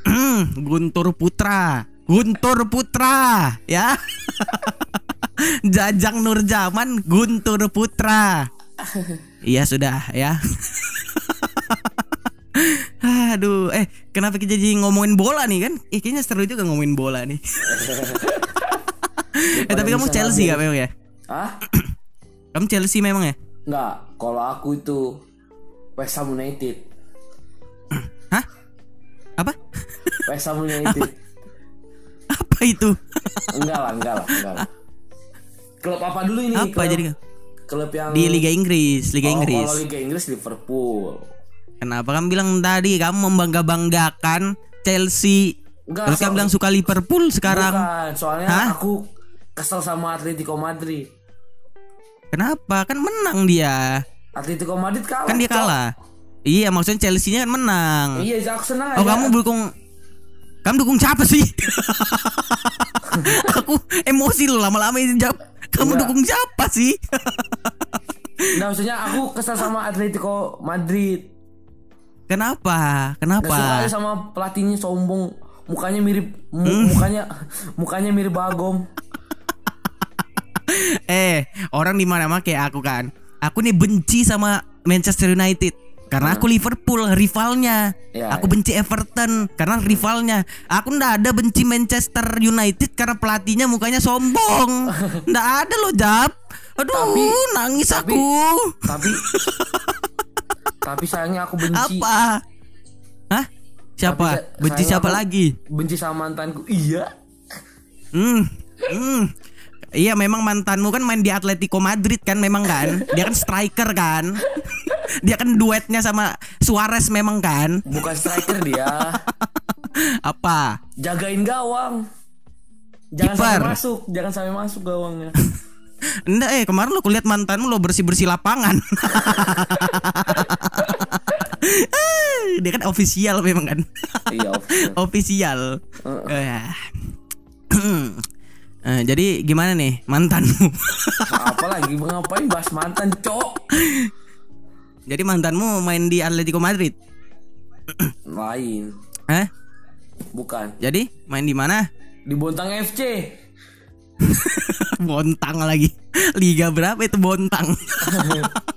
S2: Guntur Putra. Guntur Putra, ya. Jajang Nurjaman Guntur Putra. Iya sudah ya. Aduh, eh kenapa kita jadi ngomongin bola nih kan? Eh, kayaknya seru juga ngomongin bola nih. eh tapi kamu Chelsea gak memang ya?
S3: Hah?
S2: Kamu Chelsea memang ya?
S3: Enggak, kalau aku itu West Ham United.
S2: Hah? Apa?
S3: West Ham United.
S2: Apa itu?
S3: enggak lah, enggak lah, enggak lah. Klub apa dulu ini?
S2: Apa
S3: klub,
S2: jadi
S3: klub yang
S2: di Liga Inggris, Liga
S3: Oh,
S2: Inggris.
S3: Kalau Liga Inggris Liverpool.
S2: Kenapa kamu bilang tadi kamu membangga-banggakan Chelsea?
S3: Enggak,
S2: Terus kamu bilang suka Liverpool sekarang.
S3: Bukan, soalnya
S2: Hah?
S3: aku kesel sama Atletico Madrid.
S2: Kenapa? Kan menang dia.
S3: Atletico Madrid kalah.
S2: Kan dia
S3: Cok.
S2: kalah. Iya, maksudnya Chelsea-nya kan menang.
S3: Iya, aku senang
S2: Oh,
S3: aja.
S2: kamu dukung Kamu dukung siapa sih? Aku emosi loh lama-lama ini jawab. Kamu
S3: Enggak.
S2: dukung siapa sih?
S3: Nah, maksudnya aku kesel sama Atletico Madrid.
S2: Kenapa?
S3: Gak suka
S2: Kenapa?
S3: sama pelatihnya sombong. Mukanya mirip mu-
S2: Hmm.
S3: mukanya mukanya mirip Bagom.
S2: Eh, orang di mana kayak aku kan. Aku nih benci sama Manchester United karena aku Liverpool rivalnya.
S3: Ya,
S2: aku
S3: ya.
S2: benci Everton karena rivalnya. Aku ndak ada benci Manchester United karena pelatihnya mukanya sombong. Ndak ada loh, Jap. Aduh,
S3: Tapi-
S2: nangis
S3: tapi-
S2: aku.
S3: Tapi tapi sayangnya aku benci.
S2: Apa? Hah? Siapa?
S3: Tapi
S2: benci siapa lagi?
S3: Benci sama mantanku. Iya.
S2: Hmm. Hmm. Iya memang mantanmu kan main di Atletico Madrid kan memang kan Dia kan striker kan Dia kan duetnya sama Suarez memang kan
S3: Bukan striker dia.
S2: Apa?
S3: Jagain gawang. Jangan
S2: Kiper.
S3: sampai masuk, jangan sampai masuk gawangnya.
S2: Enggak eh kemarin lo kulihat mantanmu lo bersih-bersih lapangan Dia kan official memang kan
S3: iya, official.
S2: Eh. Eh, Jadi gimana nih mantanmu?
S3: Apalagi ngapain bahas mantan, Cok?
S2: Jadi mantanmu main di Atletico Madrid?
S3: Lain.
S2: Eh?
S3: Bukan.
S2: Jadi main di mana?
S3: Di Bontang FC.
S2: Bontang lagi. Liga berapa itu Bontang?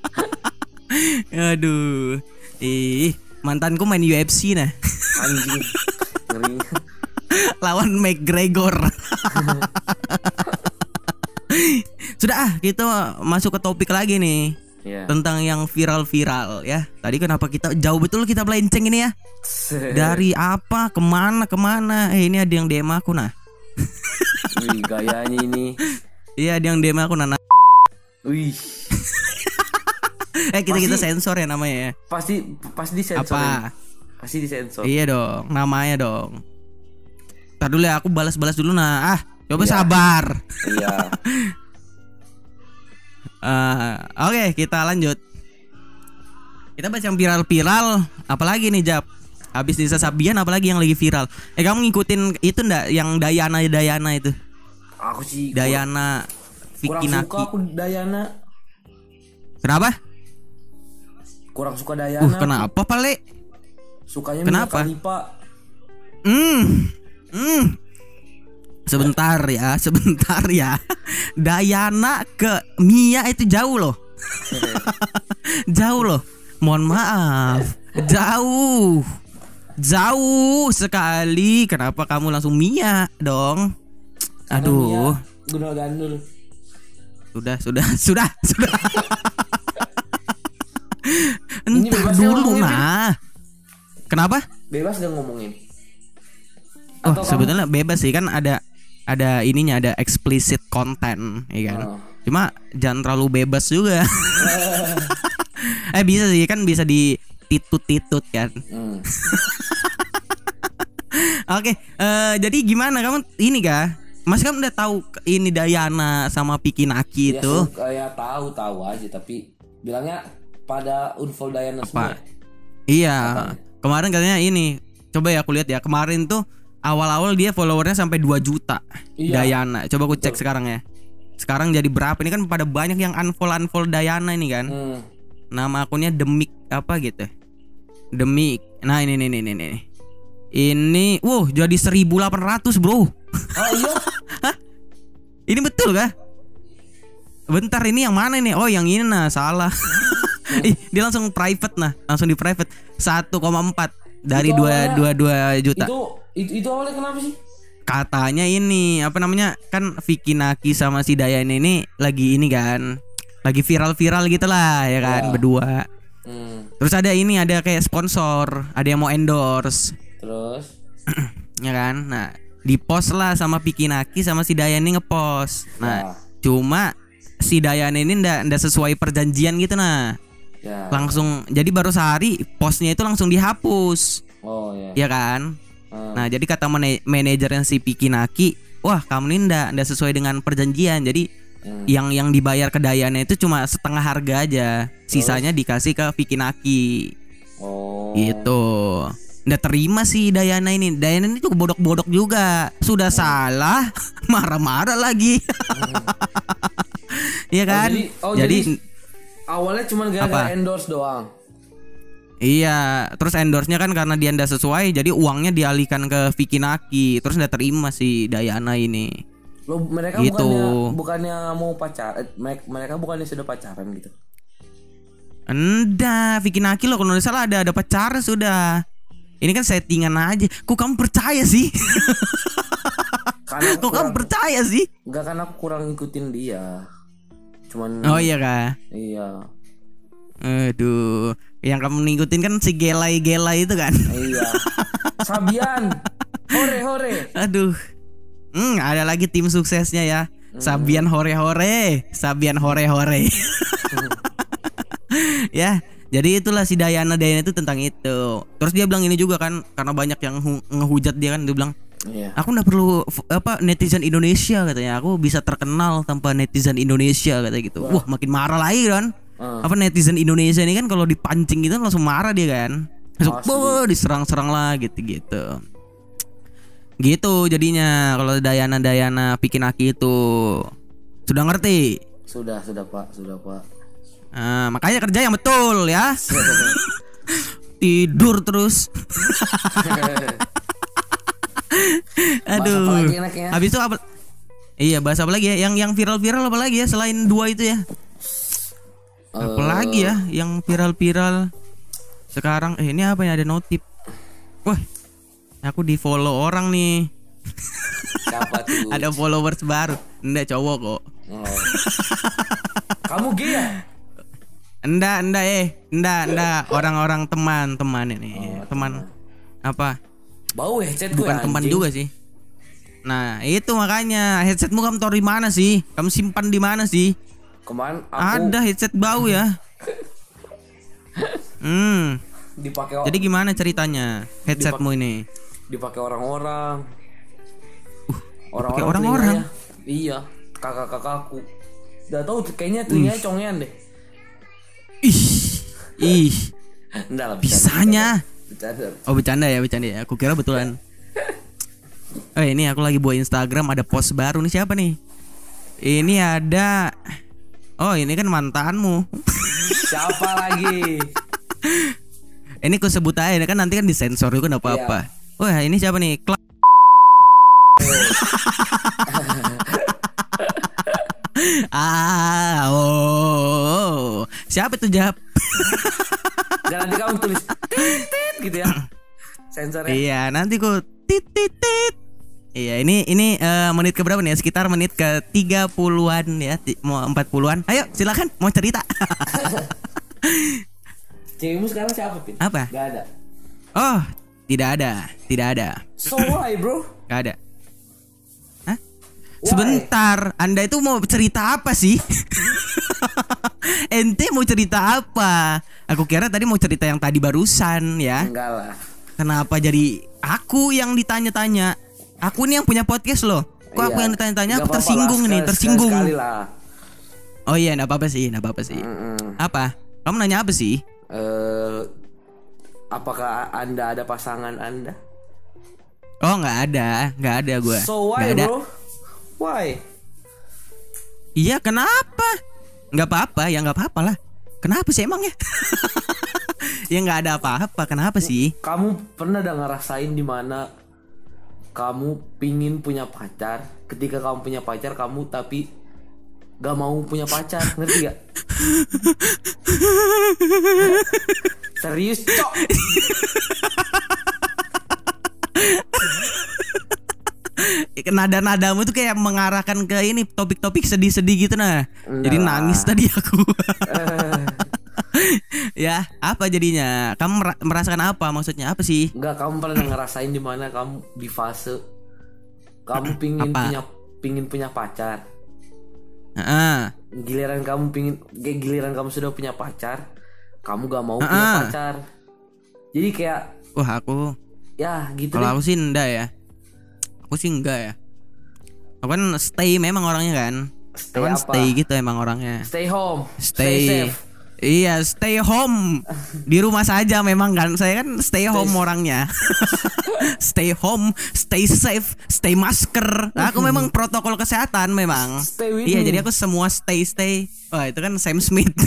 S2: Aduh. Ih, mantanku main UFC nah.
S3: Anjing. Ngeri.
S2: Lawan McGregor. Sudah ah, kita masuk ke topik lagi nih.
S3: Iya.
S2: Tentang yang viral-viral ya. Tadi kenapa kita jauh betul kita melenceng ini ya? Dari apa ke mana ke mana? Eh ini ada yang DM aku nah.
S3: Wih, gayanya ini.
S2: Iya ada yang DM aku nah.
S3: Wih.
S2: Eh kita kita
S3: Pasti-
S2: sensor ya namanya ya.
S3: Pasti pasti disensor.
S2: Apa?
S3: Pasti disensor.
S2: Iya dong, namanya dong. Ntar dulu ya, aku balas-balas dulu nah. Ah, coba
S3: Iya.
S2: sabar.
S3: Iya.
S2: Eh, Oke, kita lanjut. Kita baca yang viral-viral. Apalagi nih Jap? Habis Nisa Sabian, apalagi yang lagi viral? Eh kamu ngikutin itu ndak? Yang Dayana Dayana itu?
S3: Aku sih
S2: Dayana
S3: kurang
S2: Vicky
S3: suka
S2: Naki.
S3: aku Dayana.
S2: Kenapa?
S3: Kurang suka
S2: Uh,
S3: Dayana.
S2: kenapa Pale?
S3: Sukanya
S2: Kenapa?
S3: Khalifa.
S2: Hmm. Hmm. Sebentar ya, sebentar ya. Dayana ke Mia itu jauh loh. jauh loh. Mohon maaf. Jauh. Jauh sekali. Kenapa kamu langsung Mia dong? Aduh.
S3: Mia Gundul gandul.
S2: Sudah, sudah, sudah, sudah. Entar dulu nah. Kenapa?
S3: Bebas gak ngomongin?
S2: Oh,
S3: Atau kamu-
S2: sebetulnya bebas sih kan ada ada ininya ada explicit content, ya kan.
S3: Oh.
S2: Cuma jangan terlalu bebas juga. eh bisa sih kan bisa di titut-titut kan.
S3: Hmm.
S2: Oke, eh, jadi gimana kamu ini kah? Mas kan udah tahu ini Dayana sama Piki Naki
S3: Ya,
S2: itu.
S3: suka, ya tahu tahu aja tapi bilangnya pada unfold Dayana
S2: Apa? Iya. Kemarin katanya ini. Coba ya aku lihat ya. Kemarin tuh awal-awal dia followernya sampai 2 juta.
S3: Iya.
S2: Dayana. Coba aku cek sekarang ya. Sekarang jadi berapa? Ini kan pada banyak yang unfollow unfollow Dayana ini kan.
S3: Hmm.
S2: Nama akunnya Demik apa gitu. Demik. Nah, ini nih nih nih nih. Ini, wow, jadi 1800 bro.
S3: Oh iya.
S2: Ini betul kah? Bentar ini yang mana ini? Oh yang ini nah salah. Ih, dia langsung private nah, langsung di private 1,4 dari
S3: Itu
S2: dua dua dua juta.
S3: itu, itu itu awalnya kenapa sih?
S2: Katanya ini apa namanya kan Vicky Naki sama si Dayan ini lagi ini kan, lagi viral-viral gitu lah ya kan
S3: Ya.
S2: berdua.
S3: Hmm,
S2: Terus ada ini ada kayak sponsor, ada yang mau endorse,
S3: terus
S2: ya kan? Nah di post lah sama Vicky Naki sama si Dayan ini ngepost.
S3: Ya.
S2: Nah cuma si Dayan ini ndak ndak sesuai perjanjian gitu nah.
S3: Ya.
S2: langsung jadi baru sehari postnya itu langsung dihapus.
S3: Oh ya.
S2: ya kan?
S3: Hmm.
S2: nah jadi kata mana- manajernya si Piki Naki wah kamu ini ndak ndak sesuai dengan perjanjian. Jadi
S3: Hmm.
S2: yang yang dibayar ke Dayana itu cuma setengah harga aja. Sisanya dikasih ke Piki Naki.
S3: Oh.
S2: gitu. Ndak terima sih Dayana ini. Dayana ini juga bodok-bodok juga. Sudah salah marah-marah lagi. Iya kan?
S3: jadi- oh,
S2: jadi
S3: jadi- Awalnya cuma gara-gara endorse doang.
S2: Iya, terus endorse-nya kan karena dia ndak sesuai, jadi uangnya dialihkan ke Vicky Naki, terus ndak terima si Dayana ini.
S3: Lo mereka
S2: Gitu.
S3: bukannya bukannya mau pacar, eh, mereka, bukannya sudah pacaran gitu.
S2: Enggak, Vicky Naki loh kalau nggak salah ada ada pacar sudah. Ini kan settingan aja. Kok kamu percaya sih?
S3: Karena
S2: Kok kamu percaya sih?
S3: enggak kan aku kurang ngikutin dia. Cuman
S2: Oh iya kah?
S3: iya.
S2: Aduh, yang kamu ngikutin kan si gelai-gelai itu kan.
S3: Iya. Sabian. Hore hore.
S2: Aduh. Hmm, ada lagi tim suksesnya ya. Sabian hore-hore, Sabian hore-hore. ya, jadi itulah si Dayana Dayana itu tentang itu. Terus dia bilang ini juga kan karena banyak yang hu- ngehujat dia kan dia bilang,
S3: Iya.
S2: "Aku nggak perlu apa netizen Indonesia katanya. Aku bisa terkenal tanpa netizen Indonesia katanya gitu." Wah, makin marah lagi kan.
S3: Ah.
S2: Apa netizen Indonesia ini kan kalau dipancing gitu langsung marah dia kan. Langsung. "Wah, diserang-serang lah gitu-gitu. Gitu jadinya kalau Dayana Dayana bikin aki itu sudah ngerti.
S3: Sudah, sudah Pak, sudah Pak.
S2: Nah, makanya kerja yang betul ya. Tidur terus. Aduh. Habis itu apa? Iya, bahas apa lagi ya? Yang yang viral-viral apa lagi ya selain dua itu ya? Apa
S3: Eh,
S2: lagi ya yang viral-viral sekarang? Eh, ini apa ya ada notif? Wah, aku di follow orang nih.
S3: Siapa tuh?
S2: Ada followers baru. Enggak cowok kok.
S3: Oh. Kamu gay ya?
S2: Enggak, enggak eh. Enggak, enggak. Orang-orang teman-teman ini. teman apa?
S3: Bau headset gue
S2: Bukan teman juga sih. Nah, itu makanya headsetmu kamu taruh di mana sih? Kamu simpan di mana sih?
S3: Kemarin aku
S2: Ada headset bau ya. Hmm.
S3: dipakai
S2: Jadi gimana ceritanya headsetmu ini?
S3: dipakai orang-orang.
S2: Uh, dipakai orang-orang?
S3: telinganya- Iya, kakak-kakakku. Udah tahu kayaknya telinganya congean deh.
S2: Ih. Ih.
S3: Enggak lah, bercanda.
S2: Bisanya.
S3: Bercanda.
S2: Oh bercanda ya, bercanda ya. Aku kira betulan. Oh ini aku lagi buat Instagram ada post baru nih siapa nih? Ini ada Oh ini kan mantanmu
S3: Siapa lagi?
S2: Ini aku sebut aja kan nanti kan disensor itu kan apa-apa Wah ini siapa nih? Kla- ah, oh, siapa tuh Jap?
S3: Dan nanti kamu tulis tit tit gitu ya. Sensornya.
S2: Iya, nanti ku tit tit tit. Iya, ini ini eh, menit ke berapa nih? ya? Sekitar menit ke 30-an ya, mau 40-an. Ayo, silakan mau cerita.
S3: Cewekmu sekarang siapa, Pin?
S2: Apa?
S3: Gak ada.
S2: oh, tidak ada, tidak ada.
S3: So why, bro?
S2: Gak ada. Sebentar, Anda itu mau cerita apa sih? Ente mau cerita apa? Aku kira tadi mau cerita yang tadi barusan ya.
S3: Enggak lah.
S2: Kenapa jadi aku yang ditanya-tanya? Aku nih yang punya podcast loh. Kok aku
S3: Iya.
S2: yang ditanya-tanya? Aku tersinggung
S3: lah,
S2: nih,
S3: sekali-
S2: tersinggung.
S3: Sekali lah.
S2: Oh iya, enggak apa-apa sih, enggak apa-apa sih.
S3: Mm-mm.
S2: Apa? Kamu nanya apa sih?
S3: Eh, apakah anda ada pasangan anda?
S2: Oh, nggak ada, nggak ada gua.
S3: So why,
S2: ada.
S3: bro? Why?
S2: Iya, kenapa? Nggak apa-apa, ya nggak apa-apa lah. Kenapa sih emangnya? ya nggak ada apa-apa. Kenapa sih?
S3: Kamu pernah ada ngerasain di mana kamu pingin punya pacar, ketika kamu punya pacar kamu tapi gak mau punya pacar, ngerti gak? Serius, cok.
S2: Nada-nadamu tuh kayak mengarahkan ke ini topik-topik sedih-sedih gitu nah. Jadi
S3: Enggak.
S2: nangis tadi aku. ya, apa jadinya? Kamu mera- merasakan apa? Maksudnya apa sih?
S3: Enggak, kamu pernah ngerasain di mana kamu di fase kamu pingin
S2: Apa?
S3: punya pingin punya pacar.
S2: Heeh.
S3: Giliran kamu pingin giliran kamu sudah punya pacar, kamu gak mau punya
S2: Ah.
S3: pacar. Jadi kayak
S2: Wah, aku
S3: ya gitu
S2: kalau aku sih enggak ya. Aku sih enggak ya. Aku kan stay memang orangnya kan.
S3: Stay
S2: Aku kan
S3: apa?
S2: stay gitu emang orangnya.
S3: Stay home,
S2: Stay,
S3: safe.
S2: Iya, stay home. Di rumah saja memang kan. Saya kan stay home orangnya. stay home, stay safe, stay masker. Aku memang protokol kesehatan memang.
S3: Stay with
S2: Iya,
S3: me.
S2: jadi aku semua stay stay. Wah, itu kan Sam Smith.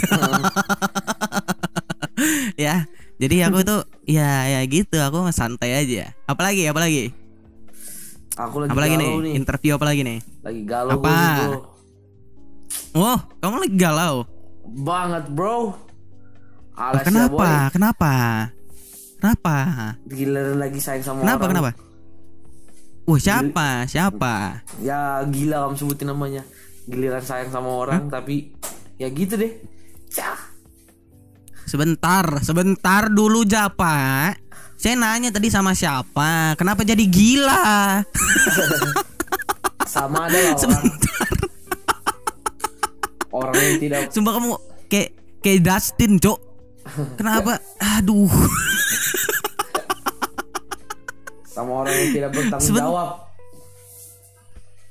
S2: ya. Jadi aku tuh ya ya gitu, aku santai aja. Apalagi apalagi?
S3: Aku lagi
S2: Apalagi nih?
S3: nih.
S2: Interview apa lagi nih?
S3: Lagi galau
S2: Apa?
S3: gue, bro.
S2: Oh, kamu lagi galau.
S3: Banget, bro.
S2: Oh,
S3: Alas ya,
S2: kenapa?
S3: boy.
S2: Kenapa? Kenapa?
S3: Giliran lagi sayang sama
S2: Kenapa?
S3: orang.
S2: Kenapa? Wah, siapa? Siapa?
S3: Ya gila kamu sebutin namanya. Giliran sayang sama orang tapi ya gitu deh. Cah.
S2: Sebentar, sebentar dulu Japa. Saya nanya tadi sama siapa? Kenapa jadi gila?
S3: Sama ada orang. orang yang tidak
S2: Sumpah kamu kayak kayak Dustin, Cok. Kenapa? Aduh.
S3: sama orang yang tidak bertanggung
S2: Seben-
S3: jawab.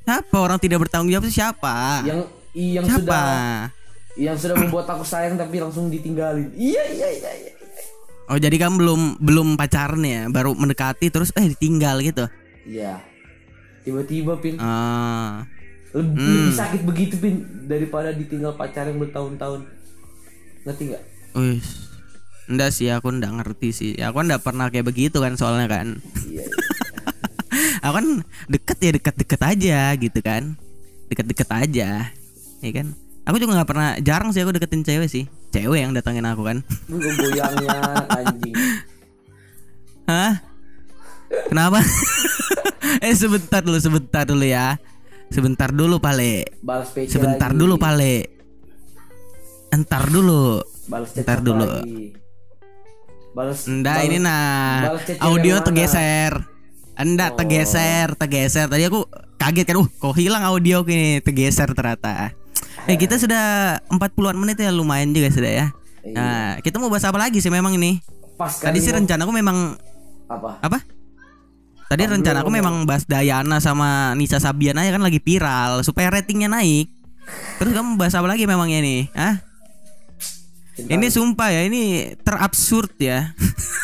S2: Siapa orang tidak bertanggung jawab itu siapa?
S3: Yang yang
S2: siapa?
S3: sudah yang sudah membuat aku sayang tapi langsung ditinggalin. Iya iya iya. iya.
S2: Oh, jadi kamu belum belum pacaran ya, baru mendekati terus eh ditinggal gitu.
S3: Iya. Tiba-tiba pin
S2: Ah.
S3: lebih,
S2: Hmm.
S3: lebih sakit begitu pin daripada ditinggal pacar yang bertahun-tahun. Ngerti nggak?
S2: Wih. Enggak sih, aku enggak ngerti sih. Aku enggak pernah kayak begitu kan soalnya kan.
S3: Iya. iya.
S2: aku kan deket ya deket-deket aja gitu kan. Deket-deket aja. Ya kan? Aku juga nggak pernah jarang sih aku deketin cewek sih. Cewek yang datangin aku kan.
S3: Goyangnya anjing.
S2: Hah? Kenapa? eh sebentar dulu, sebentar dulu ya. Sebentar dulu, Pale. Sebentar
S3: lagi.
S2: dulu, Pale. Entar dulu.
S3: Balas chat
S2: Ntar
S3: siapa
S2: dulu.
S3: lagi? Balas balas-
S2: ini nah
S3: balas
S2: audio tergeser. Enggak
S3: Oh.
S2: tergeser, tergeser. Tadi aku kaget kan, uh kok hilang audio ini tergeser ternyata. Eh kita sudah 40-an menit ya lumayan juga sudah ya.
S3: Iya.
S2: Nah, kita mau bahas apa lagi sih memang ini?
S3: Pas
S2: Tadi sih rencana aku memang
S3: apa?
S2: apa? Tadi
S3: Apa
S2: rencana aku memang bahas Dayana sama Nisa Sabian aja kan lagi viral supaya ratingnya naik. Terus kamu bahas apa lagi memangnya nih? Hah?
S3: Tentang-
S2: Ini sumpah ya, ini terabsurd ya.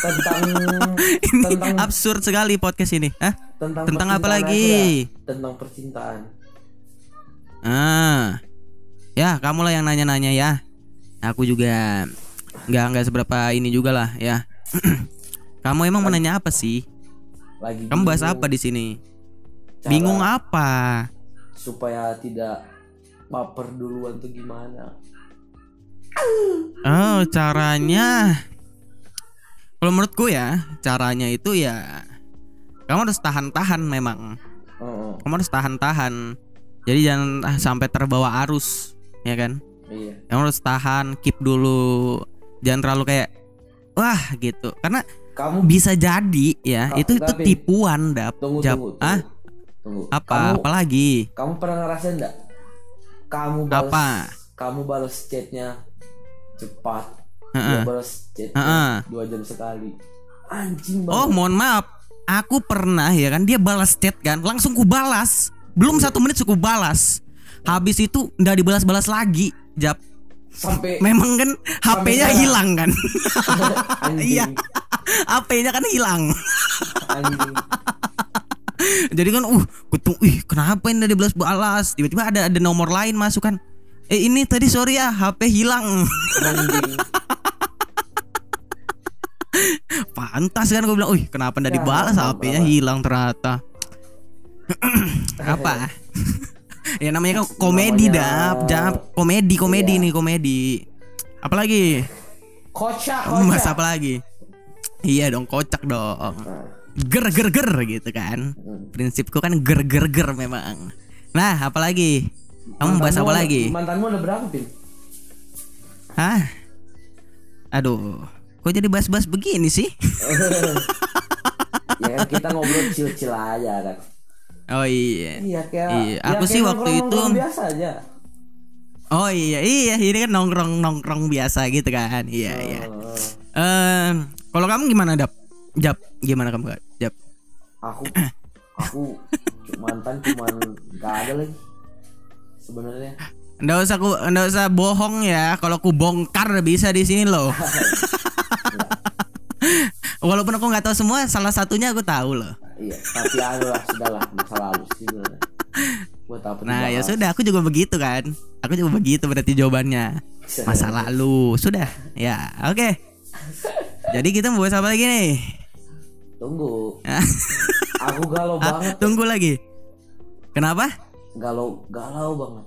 S3: tentang
S2: ini
S3: tentang
S2: absurd sekali podcast ini. Hah?
S3: tentang
S2: tentang apa lagi?
S3: Tentang percintaan.
S2: Ah. Ya, kamu lah yang nanya-nanya ya. Aku juga nggak nggak seberapa ini juga lah ya. kamu emang mau nanya apa sih?
S3: Lagi
S2: Kamu bahas apa di sini? Bingung apa?
S3: supaya tidak baper duluan tuh gimana?
S2: Oh, caranya Kalau menurutku ya, caranya itu ya kamu harus tahan-tahan memang.
S3: Oh,
S2: Kamu harus tahan-tahan. Jadi jangan sampai terbawa arus, ya kan?
S3: iya.
S2: Kamu harus tahan, keep dulu. Jangan terlalu kayak wah gitu. Karena
S3: Kamu
S2: bisa jadi ya,
S3: Ka-
S2: itu itu
S3: tapi-
S2: tipuan dap.
S3: tunggu
S2: Jap-
S3: tunggu.
S2: Ah,
S3: Tunggu.
S2: apa?
S3: Kamu,
S2: Apalagi?
S3: kamu pernah ngerasain enggak? Kamu balas
S2: Apa?
S3: kamu balas chatnya cepat.
S2: Heeh.
S3: Dia balas chatnya
S2: Heeh.
S3: dua jam sekali. Anjing
S2: Oh,
S3: banget.
S2: mohon maaf. Aku pernah ya kan dia balas chat kan, langsung ku balas. Belum satu menit suku balas. Habis itu ndak dibalas-balas lagi. Jap.
S3: Sampai
S2: Memang kan HP-nya hilang kan. Iya. HP-nya kan hilang. Jadi kan uh, kutung, ih kenapa ini dari balas balas? Tiba-tiba ada ada nomor lain masuk kan. Eh ini tadi sorry ya HP hilang. Pantas kan gue bilang, "Wih, kenapa ndak
S3: Ya,
S2: dibalas
S3: kenapa,
S2: HP-nya hilang ternyata." Apa? ya namanya kan komedi
S3: Namanya-
S2: dap, dap, komedi, komedi
S3: Iya.
S2: nih, komedi. Apalagi?
S3: Kocak,
S2: Mas
S3: kocak.
S2: apa lagi? Iya dong, kocak dong. Ger ger ger gitu kan. Prinsipku kan ger ger ger memang. Nah, apalagi? Kamu bahas
S3: Mantanmu
S2: apa
S3: ada-
S2: lagi?
S3: Mantanmu ada berapa, Pin?
S2: Hah? Aduh, kok jadi bahas-bahas begini sih?
S3: ya kan kita ngobrol chill-chill aja kan.
S2: Oh iya.
S3: Iya kayak
S2: Iya,
S3: ya
S2: aku
S3: kayak
S2: sih waktu
S3: nongkrong-nongkrong
S2: itu-
S3: biasa aja.
S2: Oh iya, iya, ini kan nongkrong nongkrong biasa gitu kan. Iya, iya.
S3: Eh,
S2: Eh, kalau kamu gimana, Dap? Jap, gimana kamu, Jap?
S3: aku aku mantan cuman gak ada lagi sebenarnya.
S2: Nggak usah ku, nggak usah bohong ya. Kalau ku bongkar bisa di sini loh. Walaupun aku nggak tahu semua, salah satunya aku tahu loh.
S3: Iya, tapi anu lah sudahlah masa lalu sih. Buat apa
S2: Nah ya sudah, aku juga begitu kan. Aku juga begitu berarti jawabannya. Masa lalu sudah. Ya, oke. Jadi kita mau bahas apa lagi nih?
S3: Tunggu. Aku galau
S2: Ah,
S3: banget.
S2: tunggu lagi. Kenapa?
S3: Galau galau banget.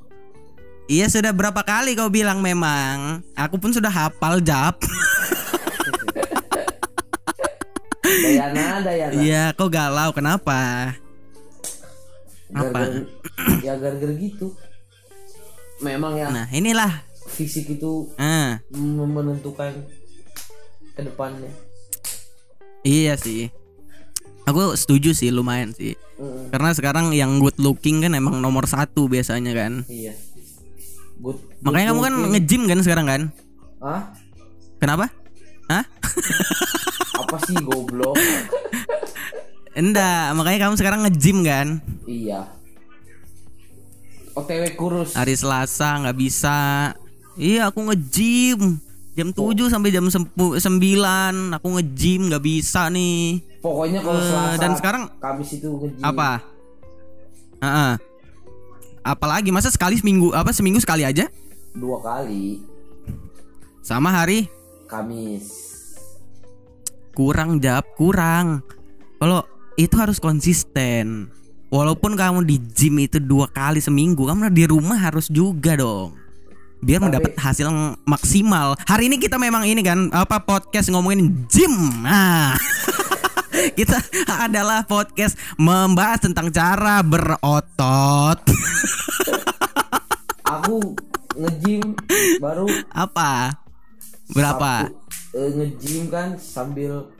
S2: Iya sudah berapa kali kau bilang memang. Aku pun sudah hafal jap.
S3: Dayana, Dayana.
S2: Iya, kau galau kenapa?
S3: Gara-gara- ya gara-gara gitu. Memang ya
S2: Nah inilah.
S3: fisik itu
S2: Ah,
S3: menentukan ke depannya.
S2: iya sih. Aku setuju sih lumayan sih.
S3: Mm,
S2: Karena sekarang yang good looking kan emang nomor satu biasanya kan.
S3: iya. Good,
S2: Makanya kamu
S3: good
S2: kan nge-gym kan sekarang kan?
S3: Hah?
S2: Kenapa? Hah?
S3: Apa sih goblok?
S2: Enggak, makanya kamu sekarang nge-gym kan?
S3: iya. OTW kurus.
S2: Hari Selasa nggak bisa. Iya, aku nge-gym. Jam 7 sampai jam 9 aku nge-gym nggak bisa nih.
S3: Pokoknya kalau
S2: Eh,
S3: Selasa
S2: dan sekarang-
S3: Kamis itu nge-gym.
S2: Apa? Heeh. Apalagi masa sekali seminggu apa seminggu sekali aja?
S3: Dua kali
S2: Sama hari
S3: Kamis.
S2: Kurang jap kurang. Kalau itu harus konsisten. Walaupun kamu di gym itu dua kali seminggu, kamu di rumah harus juga dong. Biar
S3: Tapi-
S2: mendapat hasil yang maksimal. Hari ini kita memang ini kan apa podcast ngomongin gym. Nah. kita adalah podcast membahas tentang cara berotot.
S3: Aku nge-gym baru
S2: apa? Berapa?
S3: Sabtu, eh, nge-gym kan sambil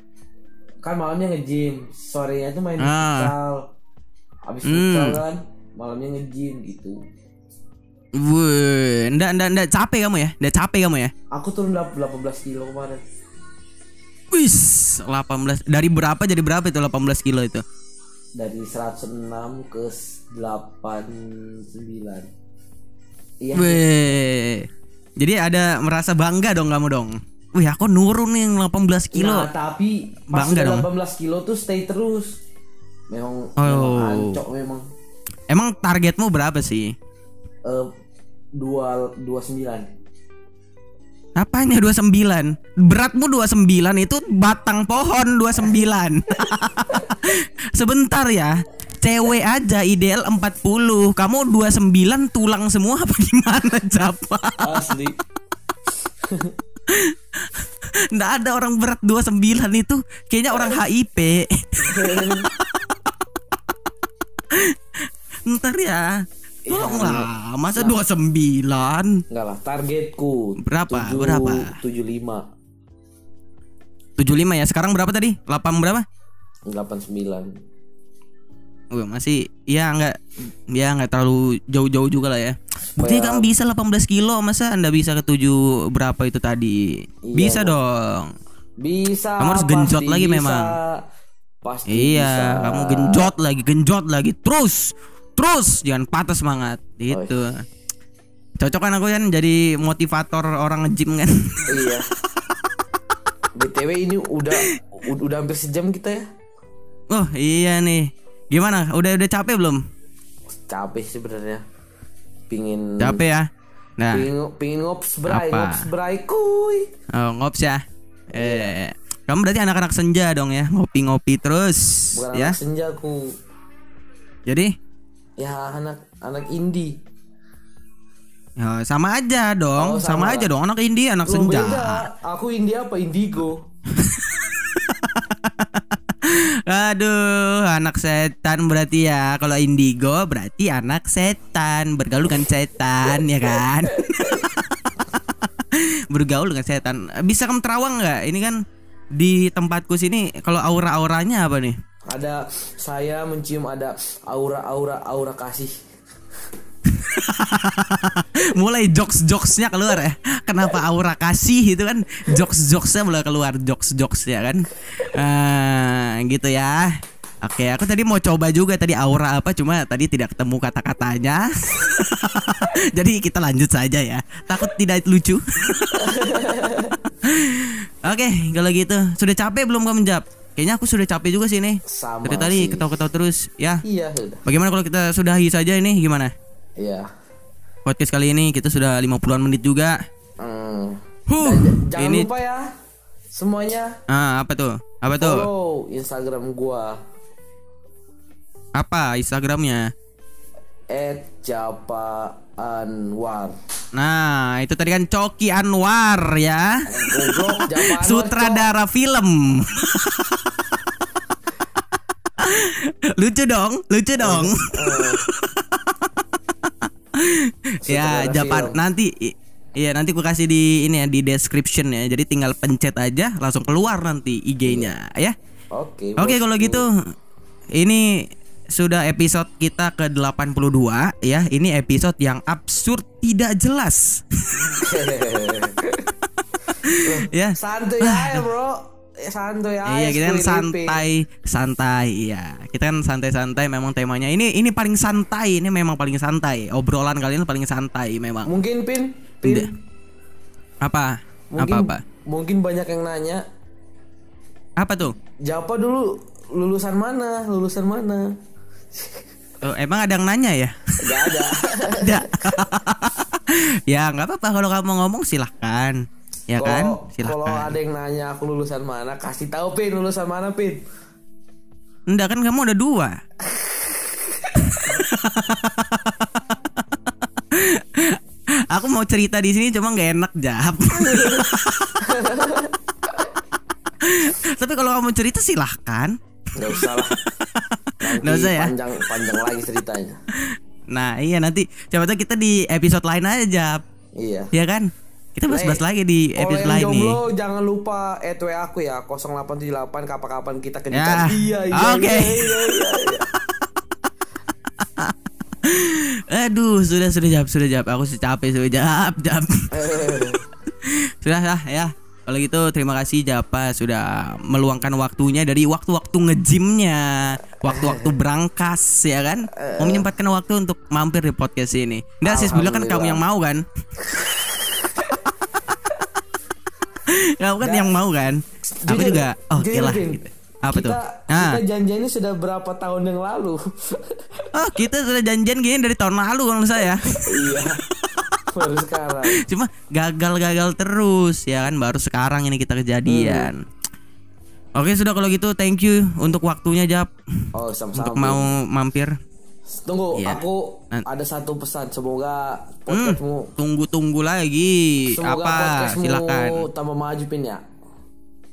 S3: kan malamnya nge-gym, sorenya itu main
S2: Ah.
S3: futsal. Habis
S2: Hmm.
S3: futsal kan malamnya nge-gym gitu.
S2: Wuh, ndak ndak ndak capek kamu ya? Ndak capek kamu ya?
S3: Aku turun dap- 18 kilo kemarin.
S2: Wis, 18 dari berapa jadi berapa itu 18 kilo itu?
S3: Dari 106 ke 89. Iya.
S2: Weh. Jadi ada merasa bangga dong kamu dong. Wih, aku nurun nih 18 kilo.
S3: Nah, tapi pas
S2: Bangga
S3: udah
S2: dong.
S3: 18 kilo tuh stay terus. Memang
S2: Oh.
S3: memang ancok memang.
S2: Emang targetmu berapa sih?
S3: Eh dua dua sembilan.
S2: Apanya 29? Beratmu 29 itu batang pohon 29. Sebentar ya. Cewek aja ideal 40. Kamu 29 tulang semua apa gimana, Japa?
S3: Asli.
S2: Nggak ada orang berat 29 itu kayaknya orang HIP. Ntar ya. Tolong lah, masa 29?
S3: Enggak lah, targetku
S2: Berapa? Berapa?
S3: 75
S2: 75 ya. Sekarang berapa tadi? 8 berapa?
S3: 89.
S2: Oh, masih ya nggak ya nggak terlalu jauh-jauh juga lah ya. Buktinya kamu bisa 18 kilo, masa anda bisa ke 7 berapa itu tadi?
S3: Iya,
S2: bisa
S3: Bang.
S2: dong.
S3: Bisa.
S2: Kamu harus genjot lagi
S3: bisa.
S2: memang.
S3: Pasti
S2: Iya,
S3: bisa.
S2: kamu genjot lagi, genjot lagi, terus, terus, jangan patah semangat, itu. Cocok kan aku kan jadi motivator orang nge-gym kan.
S3: Iya. BTW ini udah udah hampir sejam kita ya.
S2: oh iya nih, gimana? Udah udah capek belum?
S3: Capek sebenarnya. Pingin
S2: Capek ya. Nah,
S3: Pingin, pingin ngops bray,
S2: Apa?
S3: ngops bray kuy.
S2: oh, ngops ya. Eh, Kamu berarti anak-anak senja dong ya, ngopi-ngopi terus
S3: Bukan
S2: ya.
S3: anak senja aku.
S2: Jadi
S3: Ya anak anak indie.
S2: ya, sama aja dong,
S3: Oh,
S2: sama.
S3: sama.
S2: aja dong anak indie, anak
S3: Loh,
S2: senja.
S3: beda. Aku indie apa? Indigo.
S2: Aduh, anak setan berarti ya. Kalau indigo berarti anak setan, bergaul dengan setan ya kan? bergaul dengan setan. Bisa kamu terawang nggak? Ini kan di tempatku sini kalau aura-auranya apa nih?
S3: Ada saya mencium ada aura-aura aura kasih.
S2: mulai jokes jokesnya keluar ya. Kenapa aura kasih itu kan? Jokes jokesnya mulai keluar jokes jokes ya kan. Eh, gitu ya. Oke aku tadi mau coba juga tadi aura apa cuma tadi tidak ketemu kata katanya jadi kita lanjut saja ya. Takut tidak lucu. Oke kalau gitu. Sudah capek belum kamu jawab? Kayaknya aku sudah capek juga sih nih
S3: Sama
S2: dari tadi ketawa-ketawa terus ya.
S3: Iya sudah.
S2: bagaimana kalau kita sudahi saja ini? Gimana
S3: Iya.
S2: podcast kali ini kita sudah 50-an menit juga.
S3: Hmm.
S2: Huh,
S3: Dan jangan
S2: ini
S3: lupa ya semuanya
S2: ah apa tuh? Apa tuh?
S3: follow Instagram gua
S2: Apa Instagramnya?
S3: @japa_anwar.
S2: Nah, itu tadi kan Coki Anwar ya.
S3: Goblok Japa Anwar.
S2: Sutradara film. lucu dong, lucu dong. ya, Japan
S3: film.
S2: nanti Iya nanti aku kasih di ini ya di description ya. Jadi tinggal pencet aja langsung keluar nanti IG-nya ya.
S3: Oke.
S2: Oke kalau
S3: bosku.
S2: gitu ini sudah episode kita ke 82 ya. Ini episode yang absurd tidak jelas. ya.
S3: santuy aja, Bro. Santuy aja.
S2: Iya kita kan santai santai iya. Kita kan santai-santai memang temanya. Ini ini paling santai ini memang paling santai. Obrolan kalian paling santai memang.
S3: Mungkin Pin, Pin.
S2: apa?
S3: Mungkin
S2: apa apa?
S3: mungkin banyak yang nanya,
S2: apa tuh?
S3: Japa dulu? Lulusan mana? Lulusan mana?
S2: Oh, emang ada yang nanya ya?
S3: Gak ada.
S2: ada. Ya nggak apa-apa. Kalau kamu ngomong silahkan ya kan
S3: Kalau- ada yang nanya aku lulusan mana, kasih tahu Pin lulusan mana Pin.
S2: Enggak kan kamu ada dua Aku mau cerita di sini cuma nggak enak jawab. Tapi kalau kamu cerita silahkan.
S3: Gak usah lah.
S2: Nggak usah ya?
S3: Panjang panjang lagi ceritanya.
S2: Nah iya nanti tahu kita di episode lain aja Jap.
S3: Iya.
S2: Ya kan? Kita bahas-bahas lagi di episode
S3: yang
S2: lain nih.
S3: jomblo jangan lupa add aku ya 0878 kapan-kapan kita ke
S2: Ya.
S3: Iya iya.
S2: Oke.
S3: iya, iya, iya, iya.
S2: Aduh, sudah sudah jawab, sudah jawab. Aku sudah capek, sudah jawab, jawab.
S3: Eh,
S2: sudah lah ya. Kalau gitu terima kasih Japa sudah meluangkan waktunya dari waktu-waktu ngejimnya, waktu-waktu berangkas ya kan, mau menyempatkan waktu untuk mampir di podcast ini. Enggak sih sebelumnya kan kamu yang mau kan? kamu kan yang mau kan? Aku
S3: jujur,
S2: juga oke
S3: jujur,
S2: lah. Gitu. Apa
S3: kita,
S2: tuh? Ah.
S3: Kita janjiannya sudah berapa tahun yang lalu?
S2: Oh kita sudah janjian gini dari tahun lalu kalau saya.
S3: iya. Baru sekarang.
S2: Cuma gagal-gagal terus ya kan baru sekarang ini kita kejadian. Oke sudah kalau gitu thank you untuk waktunya Jap
S3: Oh, sama-sama.
S2: untuk mau mampir.
S3: Tunggu,
S2: Iya.
S3: aku ada satu pesan. Semoga podcastmu
S2: Tunggu-tunggu lagi.
S3: Semoga
S2: Apa?
S3: podcastmu
S2: Silakan.
S3: tambah maju pin ya.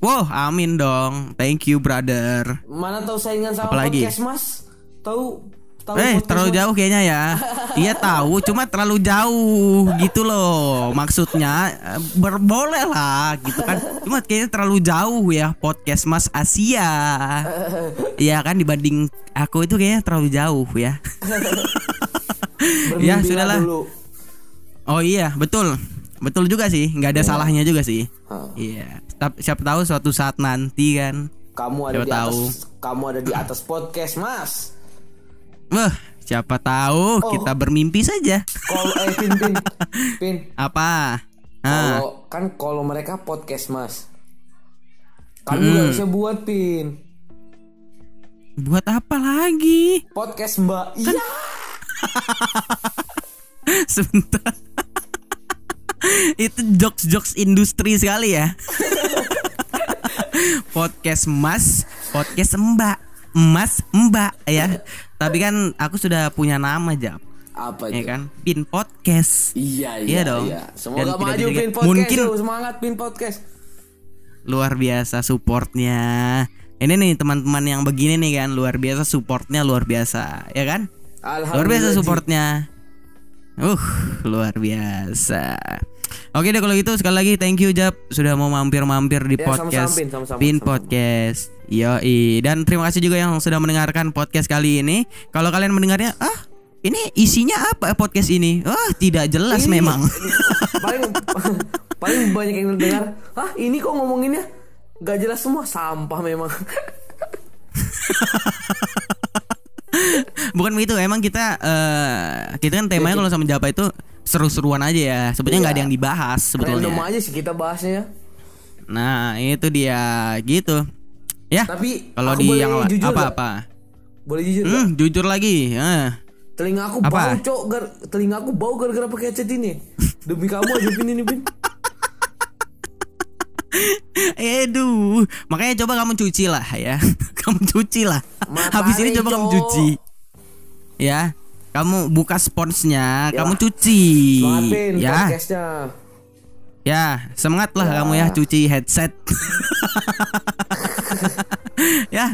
S2: Wow, amin dong. Thank you brother.
S3: Mana tahu saingan sama
S2: Apalagi?
S3: podcast Mas? Tahu tahu
S2: Eh,
S3: podcast
S2: terlalu jauh kayaknya ya. Iya tahu, cuma terlalu jauh gitu loh. Maksudnya eh, berboleh lah gitu kan. Cuma kayaknya terlalu jauh ya podcast Mas Asia. Iya kan dibanding aku itu kayaknya terlalu jauh ya. ya, sudahlah.
S3: Dulu.
S2: Oh iya, betul. Betul juga sih, nggak ada salahnya juga sih. Iya. Tapi siapa tahu suatu saat nanti kan.
S3: Kamu ada
S2: Siapa
S3: di
S2: tahu.
S3: atas kamu ada di atas podcast, Mas.
S2: Wah, siapa tahu
S3: Oh.
S2: kita bermimpi saja.
S3: Kalau eh pin pin pin
S2: Apa? Ah.
S3: kalau kan kalau mereka podcast, Mas. Kamu nggak bisa buat pin
S2: Buat apa lagi?
S3: podcast Mbak. Iya.
S2: Sebentar. Itu jokes-jokes industri sekali ya. podcast Mas, podcast Mbak, Mas Mbak ya. Tapi kan aku sudah punya nama Jap,
S3: Apa
S2: ya
S3: itu?
S2: kan? Pin Podcast.
S3: Iya, iya,
S2: Iya dong.
S3: iya.
S2: Dan
S3: Semoga
S2: tidak
S3: maju pin podcast.
S2: Mungkin
S3: yuk. semangat pin podcast.
S2: luar biasa supportnya. Ini nih teman-teman yang begini nih kan luar biasa supportnya luar biasa, ya kan? Luar biasa supportnya. Uh, luar biasa. Oke deh kalau gitu sekali lagi thank you Jap sudah mau mampir-mampir di
S3: Ya,
S2: podcast
S3: sama-sama, Pin, sama-sama,
S2: Pin
S3: sama-sama.
S2: Podcast. Yoi dan terima kasih juga yang sudah mendengarkan podcast kali ini. Kalau kalian mendengarnya ah ini isinya apa podcast ini? Wah, tidak jelas
S3: Ini-
S2: memang.
S3: paling paling banyak yang dengar. Hah, ini kok ngomonginnya gak jelas semua sampah memang.
S2: Bukan begitu, emang kita eh kita kan temanya kalau sama Japa itu seru-seruan aja ya. Sebetulnya nggak
S3: Iya.
S2: ada yang dibahas sebetulnya.
S3: Random aja sih kita bahasnya ya.
S2: Nah, itu dia gitu. Ya.
S3: Tapi
S2: Kalau di yang apa-apa.
S3: Boleh jujur?
S2: Hmm, jujur lagi. Eh.
S3: Telinga aku
S2: Apa?
S3: bau, Cok. Gar- telinga aku bau gara-gara pakai headset ini. Demi kamu aja Pin ini, Pin.
S2: Aduh, makanya coba kamu cuci lah ya. kamu cuci lah.
S3: Matahari,
S2: Habis ini coba kamu cuci. Ya. Kamu buka sponsnya,
S3: Ya.
S2: kamu cuci.
S3: Semangat, Pin,
S2: ya.
S3: podcastnya.
S2: Ya, semangat lah
S3: Ya.
S2: kamu ya cuci headset. ya,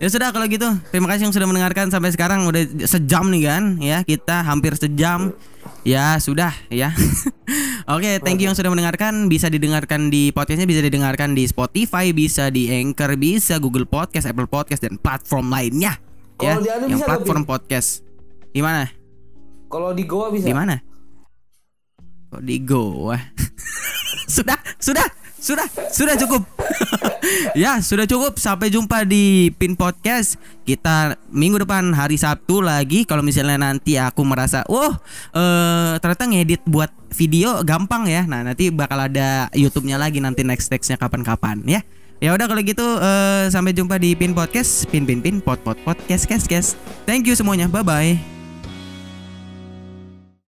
S2: ya sudah kalau gitu. Terima kasih yang sudah mendengarkan sampai sekarang udah sejam nih kan, ya kita hampir sejam. Ya sudah ya. Oke, thank you yang sudah mendengarkan. Bisa didengarkan di podcastnya, bisa didengarkan di Spotify, bisa di Anchor, bisa Google Podcast, Apple Podcast dan platform lainnya. Ya,
S3: anu
S2: yang
S3: bisa nggak,
S2: platform podcast. Gimana?
S3: Kalau di Goa bisa.
S2: Di mana? Kok di Goa? sudah, sudah, sudah, sudah cukup. ya, sudah cukup. Sampai jumpa di Pin Podcast. Kita minggu depan hari Sabtu lagi. Kalau misalnya nanti aku merasa, wah, eh ternyata ngedit buat video gampang ya. Nah, nanti bakal ada YouTube-nya lagi nanti next nextnya kapan-kapan ya. Ya udah kalau gitu eh, sampai jumpa di Pin Podcast, Pin Pin Pin Pot Pot Podcast, Kes Kes. Thank you semuanya. Bye bye.